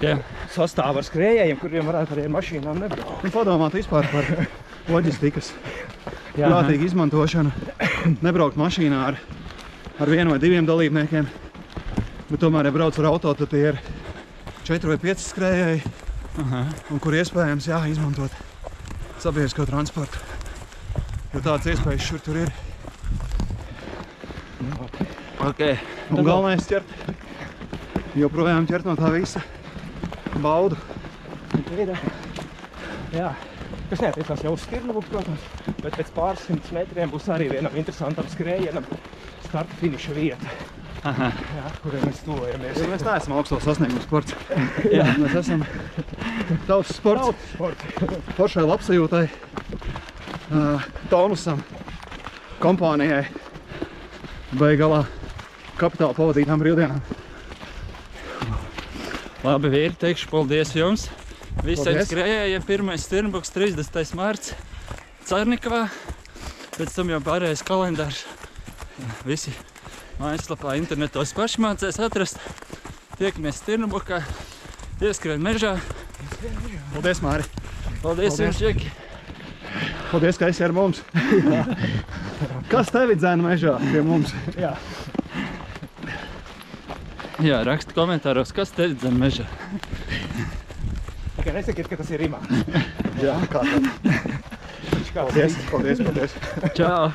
[SPEAKER 1] Jā.
[SPEAKER 3] sastāvu ar skrējējiem, kuriem varētu arī ar mašīnām nebraukt.
[SPEAKER 2] Un padomāt vispār par loģistikas <laughs>
[SPEAKER 3] Jā.
[SPEAKER 2] prātīgu izmantošanu. Nebraukt mašīnā ar, ar vienu vai diviem dalībniekiem, bet tomēr, ja brauc ar auto, tad tie ir četri vai pieci skrējēji,
[SPEAKER 1] Aha.
[SPEAKER 2] un kur iespējams jā, izmantot sabiedrisko transportu. Jo tādas iespējas šur tur ir.
[SPEAKER 1] Ok,
[SPEAKER 2] Un galvenais ķert, joprojām ķert no tā visa baudu.
[SPEAKER 3] Jā, kas neatiecās jau uz Stirnuvu, protams, bet pēc pāris simtus metriem būs arī vienam interesantam skrējienam starta finiša vieta,
[SPEAKER 1] aha,
[SPEAKER 3] jā, kuriem mēs tuvojamies.
[SPEAKER 2] Jo mēs neesam augsto sasniegumu sports. Jā, mēs esam tautas sports.
[SPEAKER 3] Tautas sports.
[SPEAKER 2] Foršai labsajūtai, uh, tonusam, kompānijai, beigalā kapitāla pavadītām brīvdienām.
[SPEAKER 1] labi vīri, teikšu paldies jums. Visiem skrējējiem, pirmais Stirnbuks, 30. mārts Carnikavā, pēc tam jau pārējais kalendārs. Visi mājaslapā internetos paši mācēs atrast. Tiekamies Stirnbukā, ieskrien mežā.
[SPEAKER 2] Paldies, Māri!
[SPEAKER 1] Paldies,
[SPEAKER 2] Paldies.
[SPEAKER 1] jums, Džeki!
[SPEAKER 2] Paldies, ka esi ar mums! <laughs> Kas tevi dzēna mežā pie mums?
[SPEAKER 3] Jā,
[SPEAKER 1] Jā, raksta komentāros, kas te dzem mežā.
[SPEAKER 3] tikai nesakiet, ka tas ir Rimā.
[SPEAKER 2] Jā, kā tad? Paldies, paldies, paldies!
[SPEAKER 1] Čau!